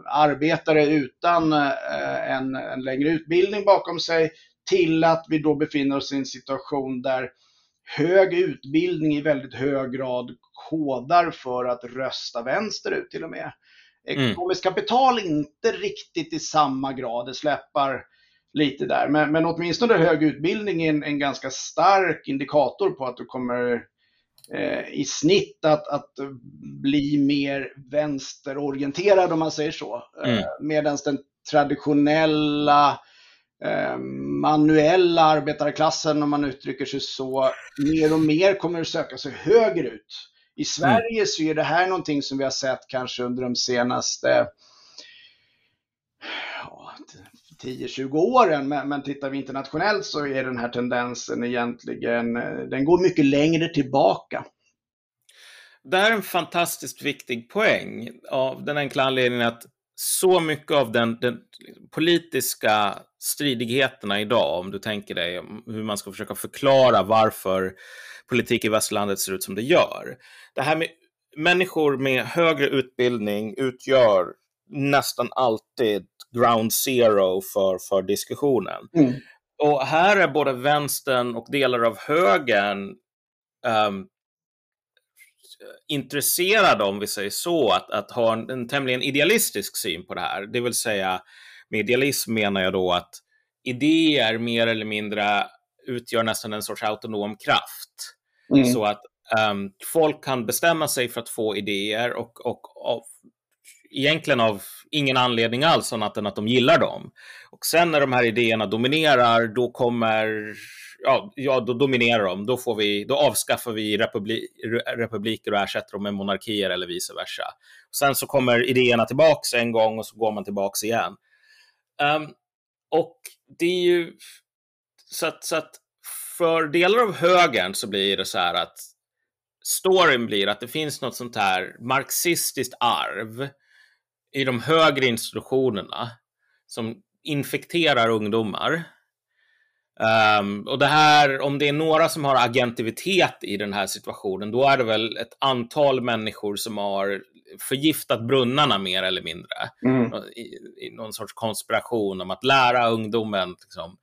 arbetare utan en, en längre utbildning bakom sig till att vi då befinner oss i en situation där hög utbildning i väldigt hög grad kodar för att rösta vänsterut till och med. Mm. Ekonomiskt mm. kapital inte riktigt i samma grad, det släpar lite där. Men, men åtminstone hög utbildning är en, en ganska stark indikator på att du kommer eh, i snitt att, att bli mer vänsterorienterad om man säger så. Eh, mm. Medan den traditionella eh, manuella arbetarklassen, om man uttrycker sig så, mer och mer kommer att söka sig högerut. I Sverige mm. så är det här någonting som vi har sett kanske under de senaste 10-20 åren. Men, men tittar vi internationellt så är den här tendensen egentligen, den går mycket längre tillbaka. Det här är en fantastiskt viktig poäng av den enkla anledningen att så mycket av den, den politiska stridigheterna idag, om du tänker dig hur man ska försöka förklara varför politik i västerlandet ser ut som det gör. Det här med människor med högre utbildning utgör nästan alltid ground zero för, för diskussionen. Mm. Och här är både vänstern och delar av högern um, intresserade, om vi säger så, att, att ha en, en tämligen idealistisk syn på det här. Det vill säga, med idealism menar jag då att idéer mer eller mindre utgör nästan en sorts autonom kraft. Mm. Så att um, folk kan bestämma sig för att få idéer och, och, och egentligen av ingen anledning alls annat än att de gillar dem. Och sen när de här idéerna dominerar, då kommer ja, ja, då dominerar de. Då, får vi, då avskaffar vi republi republiker och ersätter dem med monarkier eller vice versa. Sen så kommer idéerna tillbaks en gång och så går man tillbaks igen. Um, och det är ju så att, så att för delar av högern så blir det så här att storyn blir att det finns något sånt här marxistiskt arv i de högre institutionerna som infekterar ungdomar. Um, och det här, om det är några som har agentivitet i den här situationen, då är det väl ett antal människor som har förgiftat brunnarna mer eller mindre. Mm. I, I, någon sorts konspiration om att lära ungdomen liksom,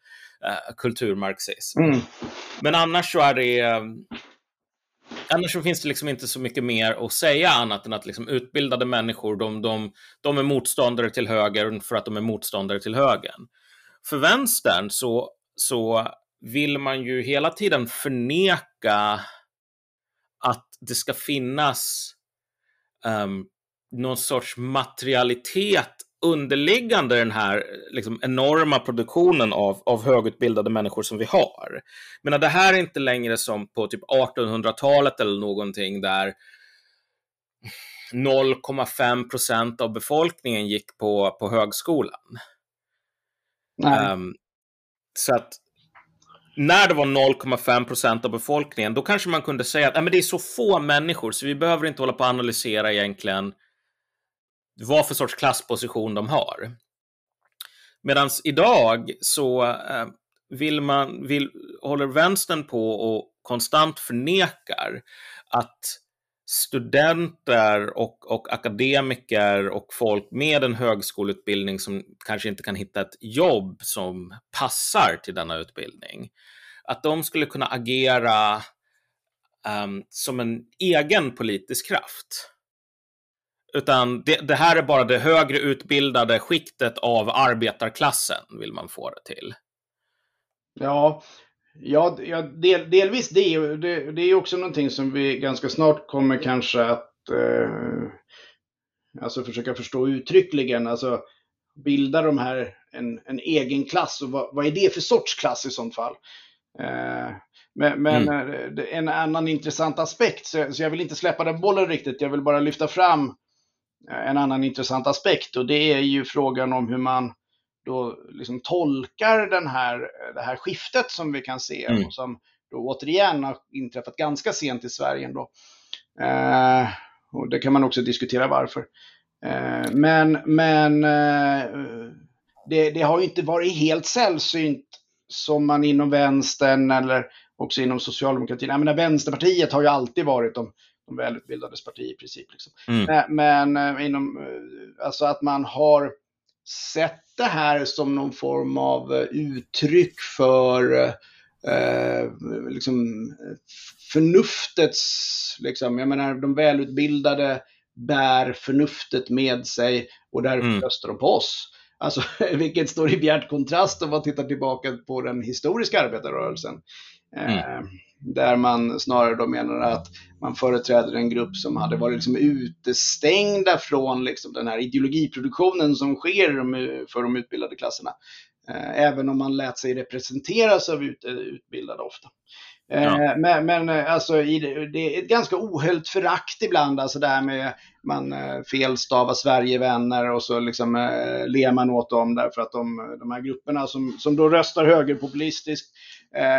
uh, kulturmarxism. Mm. Men annars så är det um, annars så finns det liksom inte så mycket mer att säga annat än att liksom utbildade människor, de, de, de är motståndare till högern för att de är motståndare till högern. För vänstern så, så vill man ju hela tiden förneka att det ska finnas um, någon sorts materialitet underliggande den här liksom, enorma produktionen av, av högutbildade människor som vi har. Men det här är inte längre som på typ 1800-talet eller någonting där 0,5 procent av befolkningen gick på, på högskolan. Um, så att när det var 0,5 procent av befolkningen, då kanske man kunde säga att men det är så få människor så vi behöver inte hålla på att analysera egentligen vad för sorts klassposition de har. Medan idag så eh, vill man, vill, håller vänstern på och konstant förnekar att studenter och, och akademiker och folk med en högskoleutbildning som kanske inte kan hitta ett jobb som passar till denna utbildning, att de skulle kunna agera um, som en egen politisk kraft. Utan det, det, här är bara det högre utbildade skiktet av arbetarklassen, vill man få det till. Ja, ja, del, delvis det. det. Det är också någonting som vi ganska snart kommer kanske att eh, alltså försöka förstå uttryckligen. Alltså bilda de här en, en egen klass och vad, vad, är det för sorts klass i sånt fall? Eh, men, men mm. Eh, en annan intressant aspekt, så, så jag vill inte släppa den bollen riktigt, jag vill bara lyfta fram en annan intressant aspekt och det är ju frågan om hur man då liksom tolkar den här, det här skiftet som vi kan se mm. och som då återigen har inträffat ganska sent i Sverige. Ändå. Eh, och det kan man också diskutera varför. Eh, men men eh, det, det, har inte varit helt sällsynt som man inom vänstern eller också inom socialdemokratin. Jag menar, Vänsterpartiet har ju alltid varit de de välutbildades parti i princip. Liksom. Mm. Men, eh, inom, eh, alltså att man har sett det här som någon form av eh, uttryck för eh, liksom, förnuftets, liksom, jag menar de välutbildade bär förnuftet med sig och därför mm. röstar de på oss. Alltså, (laughs) vilket står i bjärt kontrast om man tittar tillbaka på den historiska arbetarrörelsen. Mm. Eh, där man snarare då menar att man företräder en grupp som hade varit liksom utestängda från liksom den här ideologiproduktionen som sker för de utbildade klasserna. Eh, även om man lät sig representeras av utbildade ofta. Eh, ja. Men, men alltså, det är ett ganska ohöljt förakt ibland, alltså det här med man felstavar Sverigevänner och så liksom ler man åt dem därför att de, de här grupperna som, som då röstar högerpopulistiskt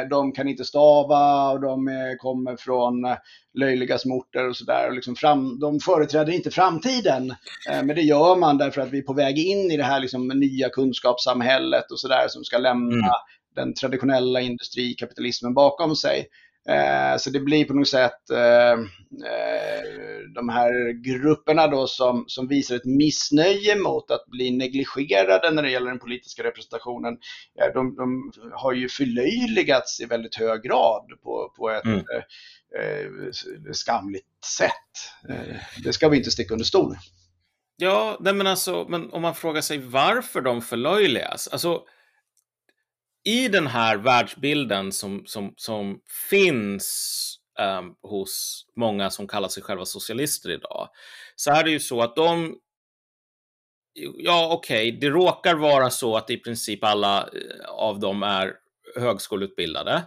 de kan inte stava och de eh, kommer från eh, löjliga smorter och sådär. Liksom de företräder inte framtiden. Men det gör man därför att vi är på väg in i det här liksom nya kunskapssamhället och sådär som ska lämna mm. den traditionella industrikapitalismen bakom sig. Eh, så det blir på något sätt eh, eh, de här grupperna då som, som visar ett missnöje mot att bli negligerade när det gäller den politiska representationen. De, de har ju förlöjligats i väldigt hög grad på, på ett mm. skamligt sätt. det ska vi inte sticka under stol. Ja, men alltså, men om man frågar sig varför de förlöjligas. Alltså, i den här världsbilden som, som, som finns um, hos många som kallar sig själva socialister idag, så är det ju så att de Ja, okej, okay, det råkar vara så att i princip alla eh, av dem är högskoleutbildade.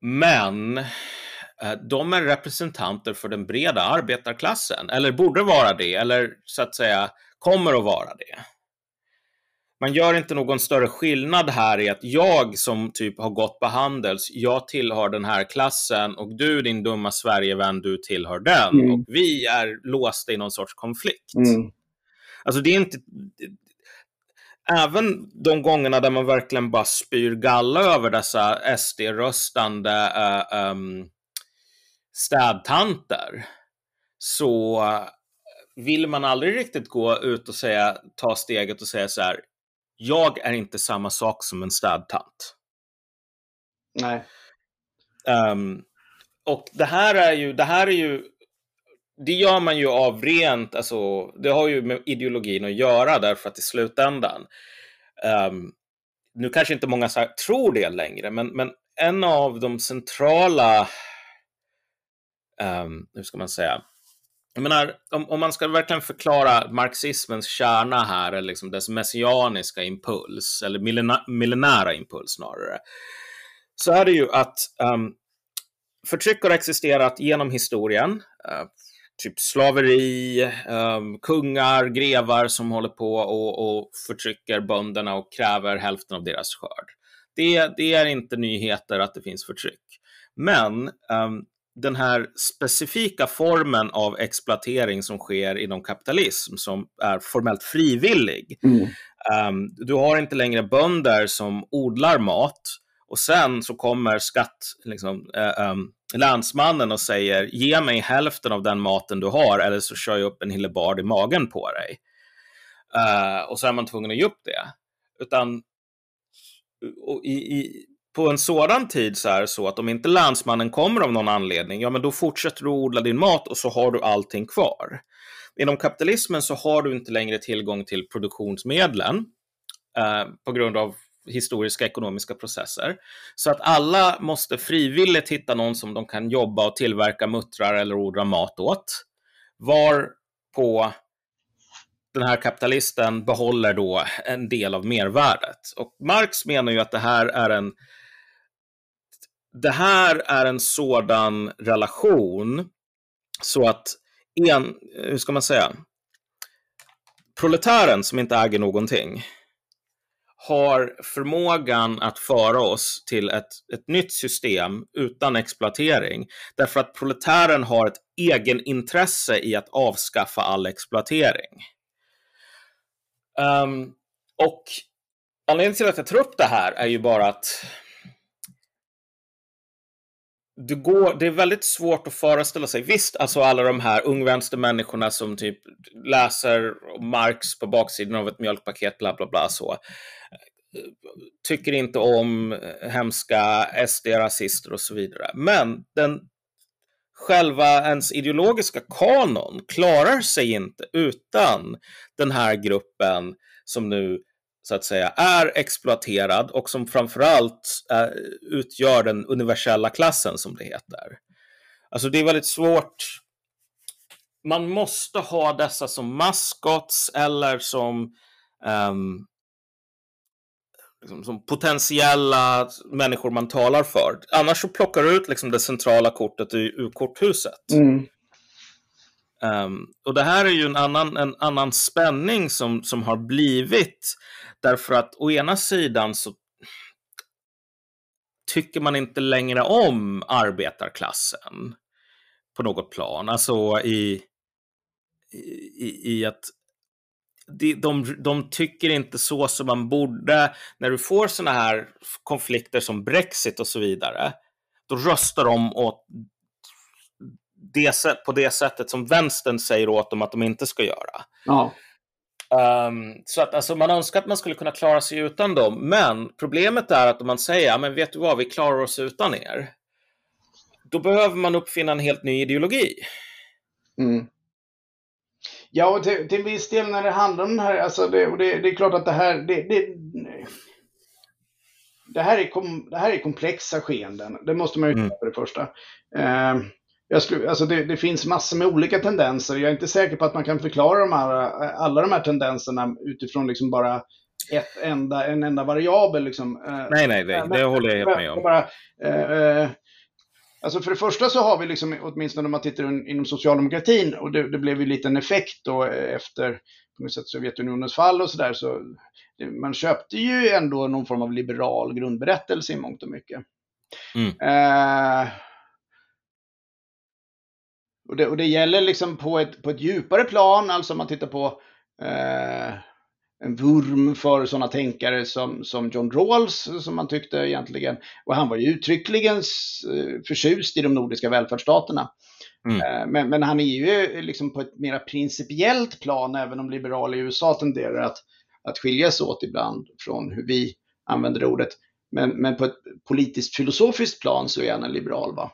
Men eh, de är representanter för den breda arbetarklassen, eller borde vara det, eller så att säga kommer att vara det man gör inte någon större skillnad här i att jag som typ har gått på Handels, jag tillhör den här klassen och du din dumma Sverigevän, du tillhör den. Mm. Och vi är låsta i någon sorts konflikt. Mm. Alltså det är inte... Även de gångerna där man verkligen bara spyr galla över dessa SD-röstande uh, um, städtanter så vill man aldrig riktigt gå ut och säga, ta steget och säga så här, jag är inte samma sak som en städtant. Nej. Um, och det här är ju, det här är ju, det gör man ju av rent, alltså, det har ju med ideologin att göra därför att i slutändan, um, nu kanske inte många tror det längre, men, men en av de centrala, um, hur ska man säga, jag menar, om, om, man ska verkligen förklara marxismens kärna här, eller liksom dess messianiska impuls, eller millenära impuls snarare, så är det ju att um, förtryck har existerat genom historien. Uh, typ slaveri, um, kungar, grevar som håller på och, och förtrycker bönderna och kräver hälften av deras skörd. Det, det är inte nyheter att det finns förtryck. Men um, den här specifika formen av exploatering som sker inom kapitalism, som är formellt frivillig. Mm. Um, du har inte längre bönder som odlar mat och sen så kommer skatt, liksom, uh, um, landsmannen och säger ge mig hälften av den maten du har eller så kör jag upp en hillebard i magen på dig. Uh, och så är man tvungen att ge upp det. Utan i, i, på en sådan tid så är det så att om inte landsmannen kommer av någon anledning, ja men då fortsätter du odla din mat och så har du allting kvar. Inom kapitalismen så har du inte längre tillgång till produktionsmedlen eh, på grund av historiska ekonomiska processer. Så att alla måste frivilligt hitta någon som de kan jobba och tillverka muttrar eller odla mat åt. Var på den här kapitalisten behåller då en del av mervärdet. Och Marx menar ju att det här är en det här är en sådan relation så att en, hur ska man säga, proletären som inte äger någonting har förmågan att föra oss till ett, ett nytt system utan exploatering. Därför att proletären har ett egenintresse i att avskaffa all exploatering. Um, och anledningen till att jag tar upp det här är ju bara att det, går, det är väldigt svårt att föreställa sig. Visst, alltså alla de här ungvänstermänniskorna som typ läser Marx på baksidan av ett mjölkpaket, bla bla bla så. Tycker inte om hemska SD-rasister och så vidare. Men den själva ens ideologiska kanon klarar sig inte utan den här gruppen som nu så att säga är exploaterad och som framförallt äh, utgör den universella klassen som det heter. Alltså det är väldigt svårt. Man måste ha dessa som maskots eller som um, liksom, som potentiella människor man talar för. Annars så plockar du ut liksom det centrala kortet ur korthuset. Mm. Um, och det här är ju en annan, en annan spänning som, som har blivit därför att å ena sidan så tycker man inte längre om arbetarklassen på något plan. Alltså i, i, i att de, de, de tycker inte så som man borde. När du får sådana här konflikter som Brexit och så vidare, då röstar de åt det, på det sättet som vänstern säger åt dem att de inte ska göra. Ja. Um, så att alltså, man önskar att man skulle kunna klara sig utan dem. Men problemet är att om man säger, men vet du vad, vi klarar oss utan er. Då behöver man uppfinna en helt ny ideologi. Mm. Ja, och till, till viss del när det handlar om det här, alltså det, och det, det är klart att det här, det, det, det, här är kom, det här är komplexa skeenden. Det måste man ju mm. för det första. Uh, jag skulle, alltså det, det, finns massor med olika tendenser. Jag är inte säker på att man kan förklara de här, alla de här tendenserna utifrån liksom bara ett enda, en enda variabel. Liksom. Eh, nej, nej, nej. det håller jag helt med om. Bara, eh, Alltså för det första så har vi liksom, åtminstone om man tittar inom socialdemokratin, och det, det blev ju lite en effekt då efter sätt Sovjetunionens fall och sådär, så man köpte ju ändå någon form av liberal grundberättelse i mångt och mycket. Mm. Eh, och, det, och det gäller liksom på ett, på ett djupare plan, alltså om man tittar på eh, en vurm för sådana tänkare som, som John Rawls, som man tyckte egentligen, och han var ju uttryckligen eh, förtjust i de nordiska välfärdsstaterna. Mm. Eh, men, men, han är ju liksom på ett mer principiellt plan, även om liberala i USA tenderar att, att skiljas åt ibland från hur vi använder ordet. Men, men på ett politiskt filosofiskt plan så är han en liberal. Va?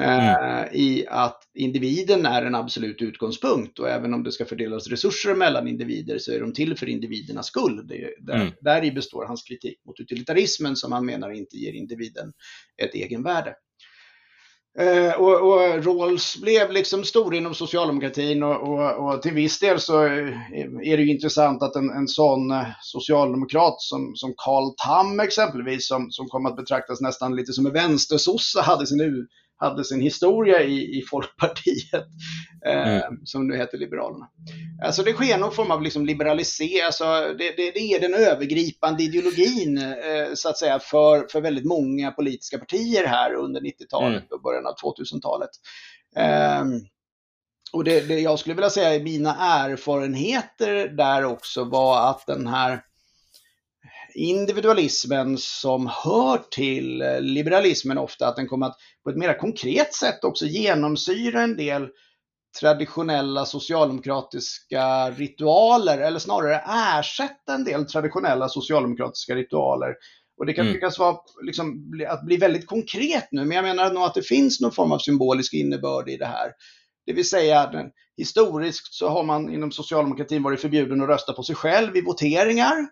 Mm. Eh, i att individen är en absolut utgångspunkt och även om det ska fördelas resurser mellan individer så är de till för individernas skull. Det, där, mm. Där i består hans kritik mot utilitarismen som han menar inte ger individen ett egenvärde. Eh, och, och Rawls blev liksom stor inom socialdemokratin och, och, och, till viss del så är det ju intressant att en, en sån eh, socialdemokrat som, som Carl Tam exempelvis, som, som kom att betraktas nästan lite som en vänstersosse, hade sin hade sin historia i, i Folkpartiet, (laughs) eh, mm. som nu heter Liberalerna. Alltså det sker någon form av liksom liberalisering, alltså det, det, det, är den övergripande ideologin eh, så att säga för, för väldigt många politiska partier här under 90-talet mm. och början av 2000-talet. Eh, och det, det jag skulle vilja säga i mina erfarenheter där också var att den här individualismen som hör till liberalismen ofta, att den kommer att på ett mer konkret sätt också genomsyra en del traditionella socialdemokratiska ritualer, eller snarare ersätta en del traditionella socialdemokratiska ritualer. Och det kan mm. tyckas vara liksom, att bli väldigt konkret nu, men jag menar nog att det finns någon form av symbolisk innebörd i det här. Det vill säga, historiskt så har man inom socialdemokratin varit förbjuden att rösta på sig själv i voteringar.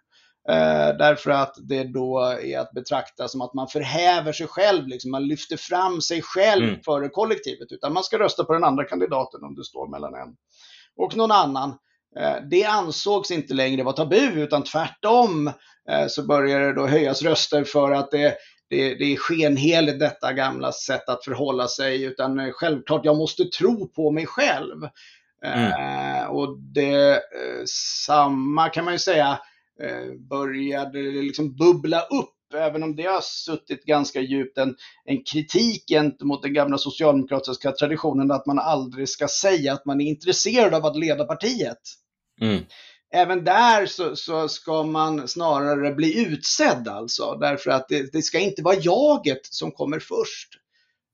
Eh, därför att det då är att betrakta som att man förhäver sig själv, liksom. man lyfter fram sig själv mm. före kollektivet. Utan man ska rösta på den andra kandidaten om det står mellan en och någon annan. Eh, det ansågs inte längre vara tabu, utan tvärtom eh, så började det då höjas röster för att det, det, det är skenheligt detta gamla sätt att förhålla sig, utan självklart, jag måste tro på mig själv. Mm. Och det samma kan man ju säga började liksom bubbla upp även om det har suttit ganska djupt, en, en kritik gentemot den gamla socialdemokratiska traditionen att man aldrig ska säga att man är intresserad av att leda partiet. Mm. Även där så, så, ska man snarare bli utsedd alltså, därför att det, det ska inte vara jaget som kommer först.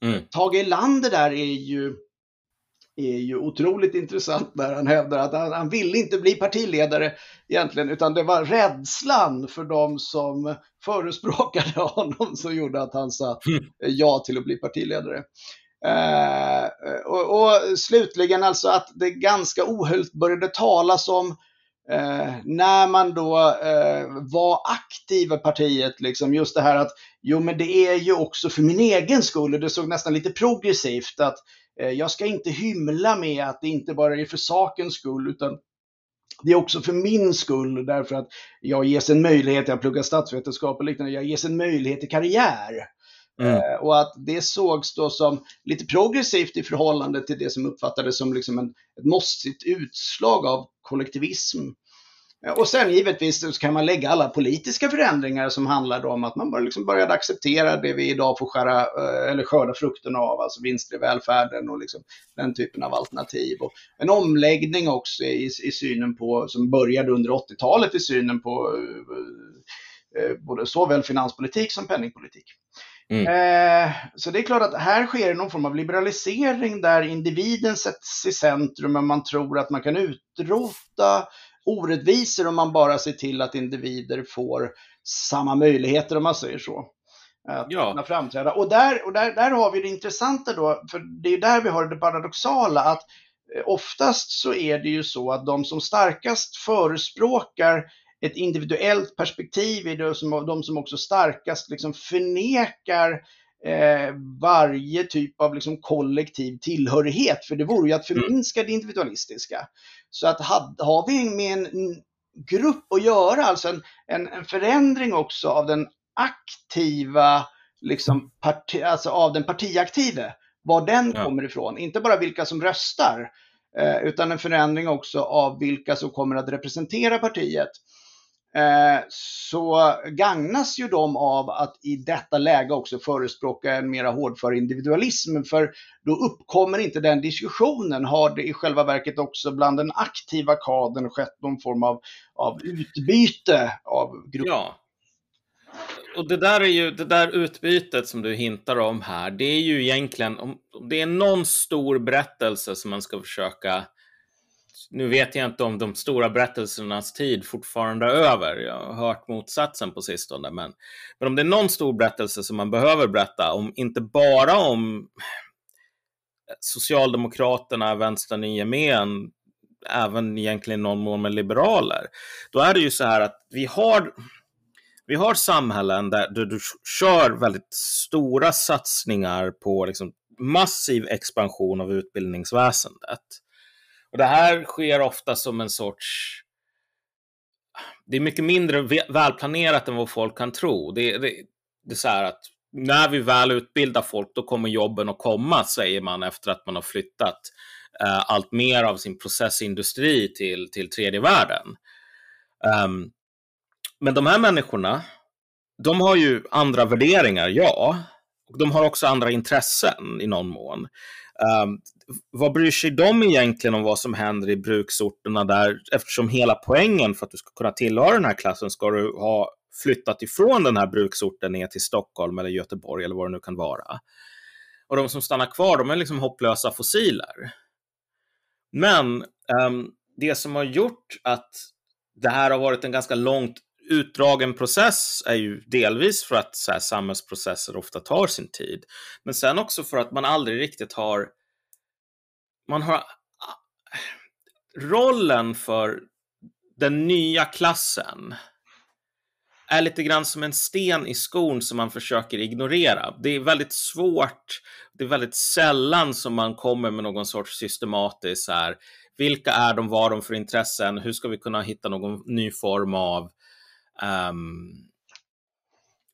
Mm. Tage Erlander där är ju är ju otroligt intressant när han hävdar att han, han ville inte bli partiledare egentligen, utan det var rädslan för de som förespråkade (laughs) honom som gjorde att han sa mm. ja till att bli partiledare. Eh, och, och, slutligen alltså att det ganska ohöljt började talas om eh, när man då eh, var aktiv i partiet, liksom, just det här att jo men det är ju också för min egen skull och det såg nästan lite progressivt att jag ska inte hymla med att det inte bara är för sakens skull utan det är också för min skull därför att jag ges en möjlighet, jag pluggar statsvetenskap och liknande, jag ges en möjlighet till karriär. Mm. Eh, och att det sågs då som lite progressivt i förhållande till det som uppfattades som liksom en, ett måstligt utslag av kollektivism. Och sen givetvis så kan man lägga alla politiska förändringar som handlar om att man bara liksom började acceptera det vi idag får skära, eh, eller skörda frukterna av, alltså vinster i välfärden och liksom den typen av alternativ. Och en omläggning också i, i synen på, som började under 80-talet i synen på eh, eh, både såväl finanspolitik som penningpolitik. Mm. Eh, så det är klart att här sker någon form av liberalisering där individen sätts i centrum och man tror att man kan utrota orättvisor om man bara ser till att individer får samma möjligheter om man säger så. Att ja. kunna framträda. Och, där, och där, där har vi det intressanta då, för det är där vi har det paradoxala att eh, oftast så är det ju så att de som starkast förespråkar ett individuellt perspektiv är det som, de som också starkast liksom förnekar eh, varje typ av liksom kollektiv tillhörighet. För det vore ju att mm. förminska det individualistiska. Så att had, har vi med en grupp att göra, alltså en, en, en förändring också av den aktiva, liksom parti, alltså av den partiaktive, var den ja. kommer ifrån. Inte bara vilka som röstar, eh, utan en förändring också av vilka som kommer att representera partiet. Eh, så gagnas ju de av att i detta läge också förespråka en mera hårdför individualism. För då uppkommer inte den diskussionen. Har det i själva verket också bland den aktiva kadern skett någon form av, av utbyte av grupper? Ja. Och det där är ju det där utbytet som du hintar om här. Det är ju egentligen om det är någon stor berättelse som man ska försöka nu vet jag inte om de stora berättelsernas tid fortfarande är över. Jag har hört motsatsen på sistone. Men, men om det är någon stor berättelse som man behöver berätta, om, inte bara om Socialdemokraterna, vänstern i gemen, även egentligen någon mån med liberaler, då är det ju så här att vi har vi har samhällen där du, du kör väldigt stora satsningar på liksom massiv expansion av utbildningsväsendet. Och det här sker ofta som en sorts... Det är mycket mindre välplanerat än vad folk kan tro. Det, det, det är så här att när vi väl utbildar folk, då kommer jobben att komma, säger man efter att man har flyttat eh, allt mer av sin processindustri till, till tredje världen. Um, men de här människorna, de har ju andra värderingar, ja. Och de har också andra intressen i någon mån. Um, vad bryr sig de egentligen om vad som händer i bruksorterna där, eftersom hela poängen för att du ska kunna tillhöra den här klassen ska du ha flyttat ifrån den här bruksorten ner till Stockholm eller Göteborg eller vad det nu kan vara. Och de som stannar kvar, de är liksom hopplösa fossiler. Men um, det som har gjort att det här har varit en ganska långt utdragen process är ju delvis för att så här, samhällsprocesser ofta tar sin tid. Men sen också för att man aldrig riktigt har man har ah, rollen för den nya klassen är lite grann som en sten i skon som man försöker ignorera. Det är väldigt svårt. Det är väldigt sällan som man kommer med någon sorts systematisk här. Vilka är de? Vad har de för intressen? Hur ska vi kunna hitta någon ny form av um,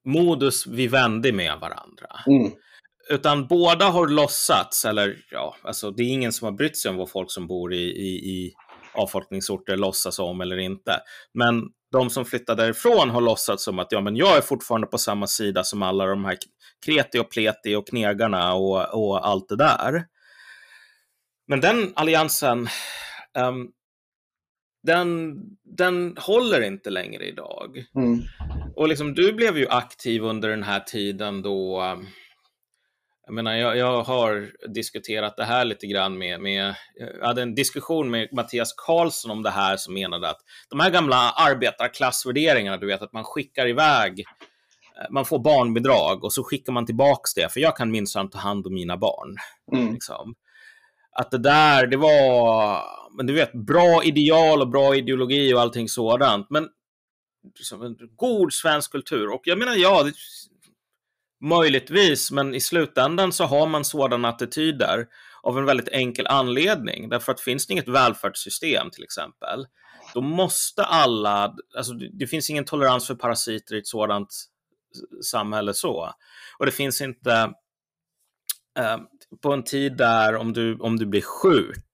modus vände med varandra? Mm. Utan båda har låtsats, eller ja, alltså det är ingen som har brytt sig om vad folk som bor i, i, i avfolkningsorter låtsas om eller inte. Men de som flyttar därifrån har låtsats som att ja, men jag är fortfarande på samma sida som alla de här kreti och pleti och knegarna och, och allt det där. Men den alliansen, um, den, den håller inte längre idag. Mm. Och liksom, du blev ju aktiv under den här tiden då um, jag menar, jag, jag, har diskuterat det här lite grann med, med, jag hade en diskussion med Mattias Karlsson om det här som menade att de här gamla arbetarklassvärderingarna, du vet att man skickar iväg, eh, man får barnbidrag och så skickar man tillbaks det, för jag kan minsann ta hand om mina barn. Mm. Liksom. att det där, det var, men du vet, bra ideal och bra ideologi och allting sådant. Men liksom, en god svensk kultur. Och jag menar, ja, det, möjligtvis, men i slutändan så har man sådana attityder av en väldigt enkel anledning. Därför att finns det inget välfärdssystem till exempel, då måste alla, alltså det finns ingen tolerans för parasiter i ett sådant samhälle så. Och det finns inte, eh, på en tid där om du, om du blir sjuk,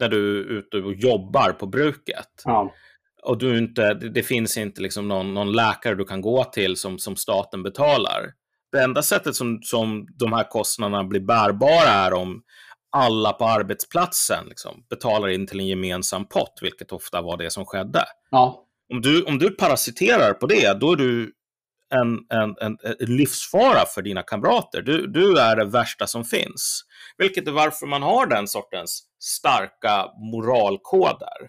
när du är ute och jobbar på bruket, ja. och du inte, det, finns inte liksom någon, någon, läkare du kan gå till som, som staten betalar. Det enda sättet som, som de här kostnaderna blir bärbara är om alla på arbetsplatsen liksom, betalar in till en gemensam pott, vilket ofta var det som skedde. Ja. Om, du, om du parasiterar på det, då är du en, en, en, en livsfara för dina kamrater. Du, du är det värsta som finns. Vilket är varför man har den sortens starka moralkoder.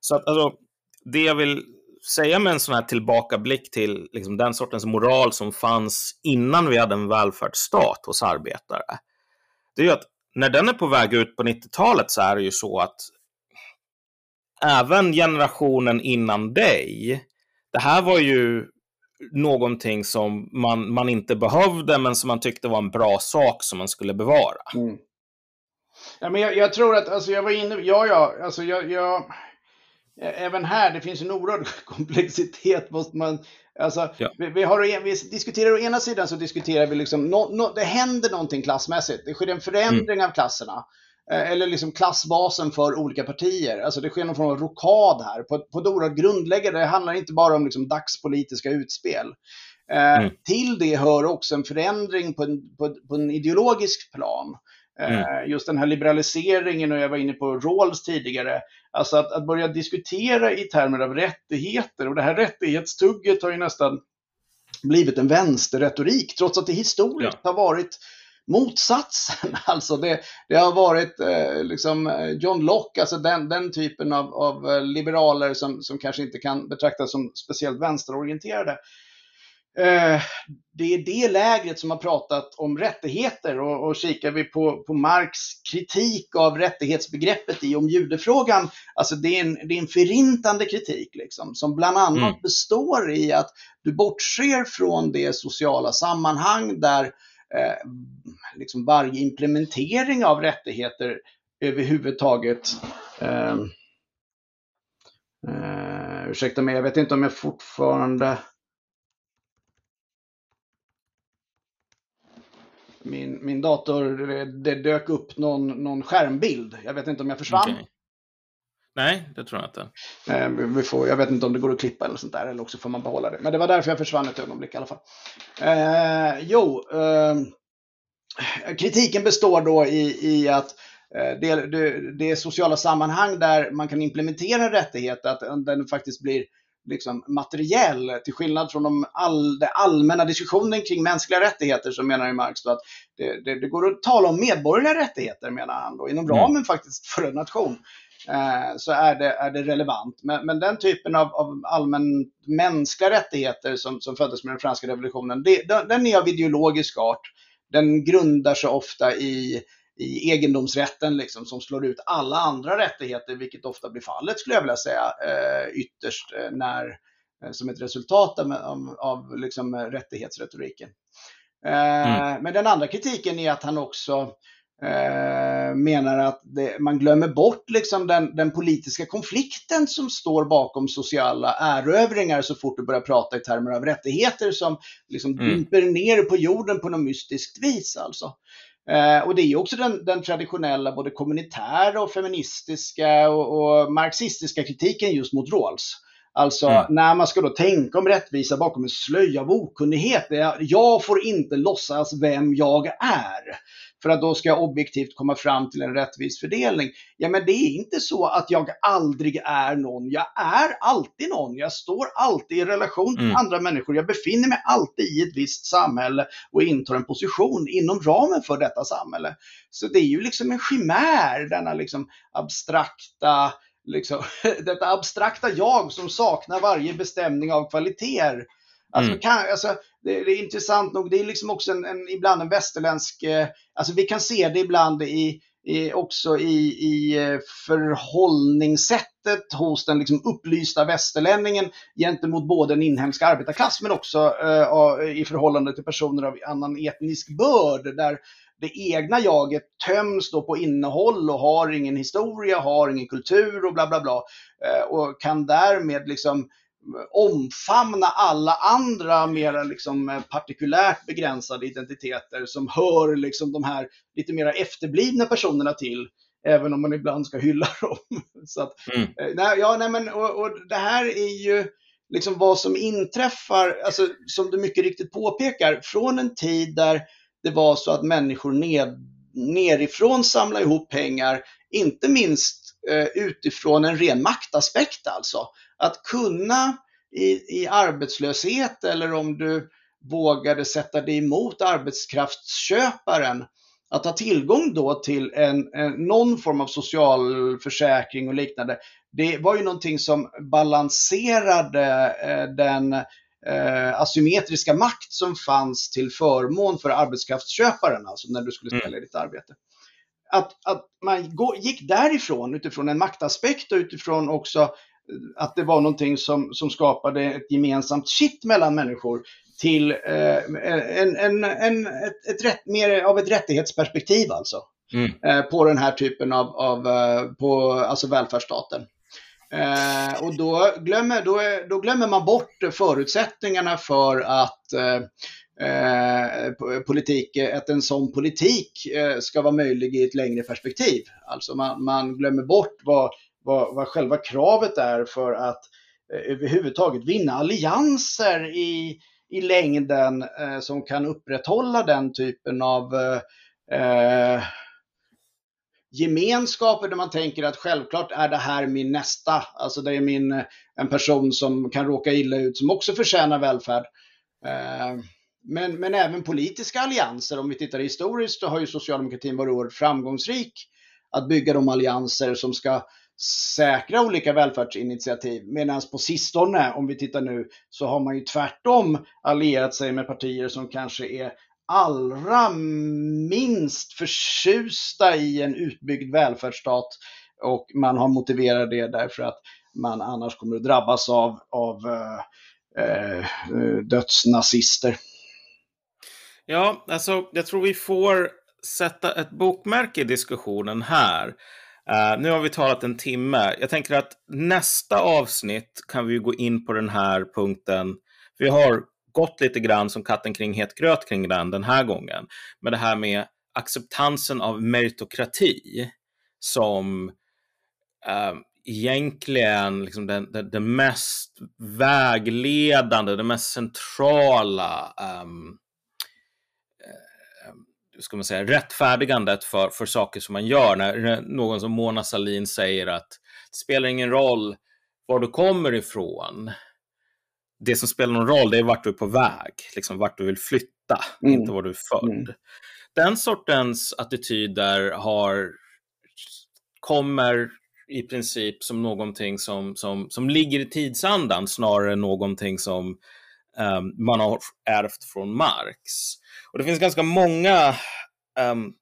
Så att, alltså, det jag vill säga med en sån här tillbakablick till liksom, den sortens moral som fanns innan vi hade en välfärdsstat hos arbetare, det är ju att när den är på väg ut på 90-talet så är det ju så att även generationen innan dig, det här var ju någonting som man, man inte behövde men som man tyckte var en bra sak som man skulle bevara. Mm. Ja, men jag, jag, tror att, alltså jag var inne, ja ja, alltså jag, jag även här, det finns en oerhörd (laughs) komplexitet. Måste man, alltså, ja. vi, vi, har, vi diskuterar å ena sidan så diskuterar vi liksom, no, no, det händer någonting klassmässigt. Det sker en förändring mm. av klasserna. Eh, eller liksom klassbasen för olika partier. Alltså det sker någon form av rokad här. På, på det oerhört grundläggande, det handlar inte bara om liksom dagspolitiska utspel. Eh, mm. Till det hör också en förändring på en, på, på en ideologisk plan. Mm. Just den här liberaliseringen, och jag var inne på Rawls tidigare, alltså att, att börja diskutera i termer av rättigheter. Och det här rättighetstugget har ju nästan blivit en vänsterretorik, trots att det historiskt ja. har varit motsatsen. (laughs) Alltså det, det har varit eh, liksom eh, John Locke, alltså den, den typen av, av eh, liberaler som, som kanske inte kan betraktas som speciellt vänsterorienterade. Eh, det är det lägret som har pratat om rättigheter och, och kikar vi på, på Marx kritik av rättighetsbegreppet i om judefrågan, alltså det är en, det är en förintande kritik liksom, som bland annat mm. består i att du bortser från det sociala sammanhang där eh, liksom varje implementering av rättigheter överhuvudtaget eh, eh, ursäkta mig, jag vet inte om jag fortfarande min, min dator, det dök upp någon, någon skärmbild. Jag vet inte om jag försvann. Okay. Nej, det tror jag inte. Eh, vi får, jag vet inte om det går att klippa eller sånt där, eller också får man behålla det. Men det var därför jag försvann ett ögonblick i alla fall. Eh, jo, eh, kritiken består då i, i att eh, det, det, det är sociala sammanhang där man kan implementera rättigheter, att den faktiskt blir liksom materiell, till skillnad från de all, den allmänna diskussionen kring mänskliga rättigheter så menar ju Marx att det, det, det, går att tala om medborgerliga rättigheter menar han då, inom mm. ramen mm. faktiskt för en nation. Eh, så är det, är det relevant. Men, men den typen av, av allmän mänskliga rättigheter som, som föddes med den franska revolutionen, det, den, den är av ideologisk art. Den grundar sig ofta i i egendomsrätten liksom, som slår ut alla andra rättigheter, vilket ofta blir fallet skulle jag vilja säga eh, ytterst eh, när, eh, som ett resultat av, av, av liksom, rättighetsretoriken. Eh, mm. Men den andra kritiken är att han också eh, menar att det, man glömmer bort liksom den, den, politiska konflikten som står bakom sociala erövringar så fort du börjar prata i termer av rättigheter som liksom mm. dimper ner på jorden på något mystiskt vis. Alltså. Eh, och det är också den, den, traditionella både kommunitära och feministiska och, och marxistiska kritiken just mot Rawls. Alltså mm. när man ska då tänka om rättvisa bakom en slöja av okunnighet. Jag får inte låtsas vem jag är för att då ska jag objektivt komma fram till en rättvis fördelning. Ja, men det är inte så att jag aldrig är någon. Jag är alltid någon. Jag står alltid i relation till mm. andra människor. Jag befinner mig alltid i ett visst samhälle och intar en position inom ramen för detta samhälle. Så det är ju liksom en chimär, denna liksom abstrakta Liksom, (laughs) detta abstrakta jag som saknar varje bestämning av kvaliteter. Alltså, mm. kan, alltså, det, det, är intressant nog, det är liksom också en, en, ibland en västerländsk, eh, alltså vi kan se det ibland i, i, också i, i eh, förhållningssättet hos den liksom upplysta västerlänningen gentemot både en inhemsk arbetarklass men också uh, i förhållande till personer av annan etnisk börd där det egna jaget töms då på innehåll och har ingen historia, har ingen kultur och bla bla bla. Uh, och kan därmed liksom omfamna alla andra mera liksom partikulärt begränsade identiteter som hör liksom de här lite mera efterblivna personerna till. Även om man ibland ska hylla (laughs) dem. Så att, mm. Eh, nej, ja, nej, men, och, och det här är ju liksom vad som inträffar, alltså, som du mycket riktigt påpekar, från en tid där det var så att människor ned, nerifrån samlade ihop pengar, inte minst eh, utifrån en ren maktaspekt alltså. Att kunna i, i arbetslöshet eller om du vågade sätta dig emot arbetskraftsköparen, att ha tillgång då till en, en, någon form av socialförsäkring och liknande, det var ju någonting som balanserade eh, den eh, asymmetriska makt som fanns till förmån för arbetskraftsköparen, alltså när du skulle ställa mm. ditt arbete. Att, att man gå, gick därifrån utifrån en maktaspekt och utifrån också att det var någonting som, som skapade ett gemensamt kitt mellan människor till eh, en, en, en, ett, ett rätt, mer av ett rättighetsperspektiv alltså. Mm. Eh, på den här typen av, av eh, på, alltså välfärdsstaten. Eh, och då glömmer, då, då glömmer man bort förutsättningarna för att eh, eh politik, att en sån politik eh, ska vara möjlig i ett längre perspektiv. Alltså man, man glömmer bort vad vad, vad själva kravet är för att eh, överhuvudtaget vinna allianser i, i längden eh, som kan upprätthålla den typen av eh, eh gemenskaper där man tänker att självklart är det här min nästa, alltså det är min, en person som kan råka illa ut som också förtjänar välfärd. Eh, men, men även politiska allianser, om vi tittar historiskt, så har ju socialdemokratin varit oerhört framgångsrik att bygga de allianser som ska säkra olika välfärdsinitiativ. Medan på sistone, om vi tittar nu, så har man ju tvärtom allierat sig med partier som kanske är allra minst förtjusta i en utbyggd välfärdsstat och man har motiverat det därför att man annars kommer att drabbas av, av eh, eh, dödsnazister. Ja, alltså jag tror vi får sätta ett bokmärke i diskussionen här. Uh, nu har vi talat en timme. Jag tänker att nästa avsnitt kan vi gå in på den här punkten. Vi har gått lite grann som katten kring het gröt kring den den här gången. Men det här med acceptansen av meritokrati som eh, egentligen liksom den, den, den, mest vägledande, det mest centrala um, ska man säga, rättfärdigandet för, för saker som man gör. När någon som Mona Salin säger att det spelar ingen roll var du kommer ifrån. Det som spelar någon roll det är vart du är på väg, liksom vart du vill flytta, mm. inte var du är född. Mm. Den sortens attityder har, kommer i princip som någonting som, som, som ligger i tidsandan snarare än någonting som um, man har ärvt från Marx. Och det finns ganska många um,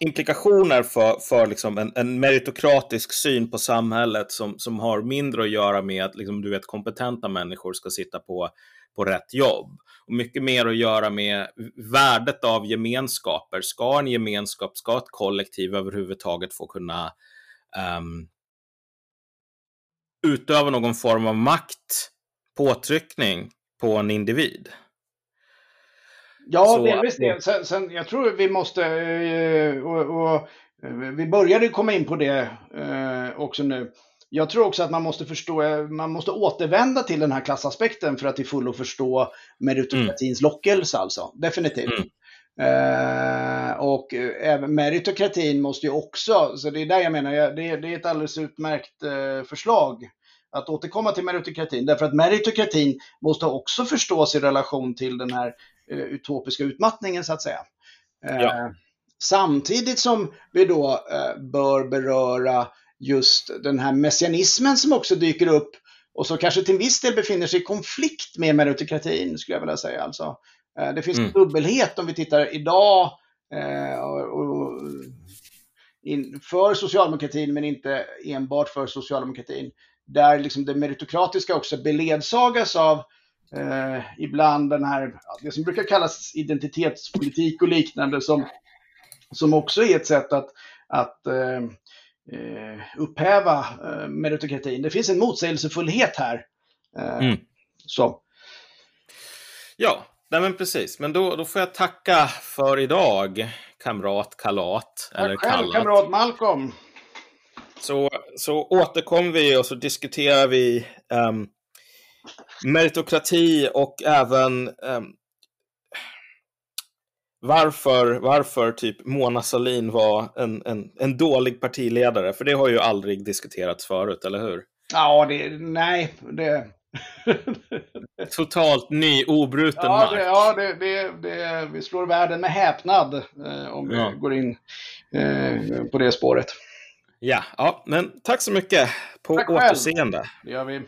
implikationer för, för liksom en, en, meritokratisk syn på samhället som, som har mindre att göra med att liksom, du vet, kompetenta människor ska sitta på, på rätt jobb. Och mycket mer att göra med värdet av gemenskaper. Ska en gemenskap, ska ett kollektiv överhuvudtaget få kunna um, utöva någon form av makt, påtryckning på en individ? Ja, delvis det. Sen, sen, jag tror vi måste, eh, och, och, eh, vi började komma in på det eh, också nu. Jag tror också att man måste förstå, man måste återvända till den här klassaspekten för att till fullo förstå meritokratins mm. lockelse alltså. Definitivt. Mm. Uh, och även meritokratin måste ju också, så det är där jag menar, det, det är ett alldeles utmärkt förslag att återkomma till meritokratin. Därför att meritokratin måste också förstås i relation till den här utopiska utmattningen så att säga. Uh, ja. Samtidigt som vi då uh, bör beröra just den här messianismen som också dyker upp och som kanske till viss del befinner sig i konflikt med meritokratin, skulle jag vilja säga. Alltså, det finns mm. dubbelhet om vi tittar idag och, och in, för socialdemokratin men inte enbart för socialdemokratin. Där liksom det meritokratiska också beledsagas av eh, ibland den här, det som brukar kallas identitetspolitik och liknande som, som också är ett sätt att, att eh, eh upphäva eh, meritokratin. Det finns en motsägelsefullhet här. Eh, mm. Så. Ja, nej men precis. Men då, då får jag tacka för idag, kamrat Kalat. Tack eller själv, kallat. kamrat Malcolm. Så, så återkommer vi och så diskuterar vi um, meritokrati och även um, varför, varför typ Mona Sahlin var en, en, en dålig partiledare. För det har ju aldrig diskuterats förut, eller hur? Ja, det, nej, det... (laughs) Totalt ny, obruten ja, mark. Det, ja, det, det, det, vi slår världen med häpnad eh, om ja. vi går in eh, på det spåret. Ja, ja, men tack så mycket. På tack återseende. Själv. Det gör vi.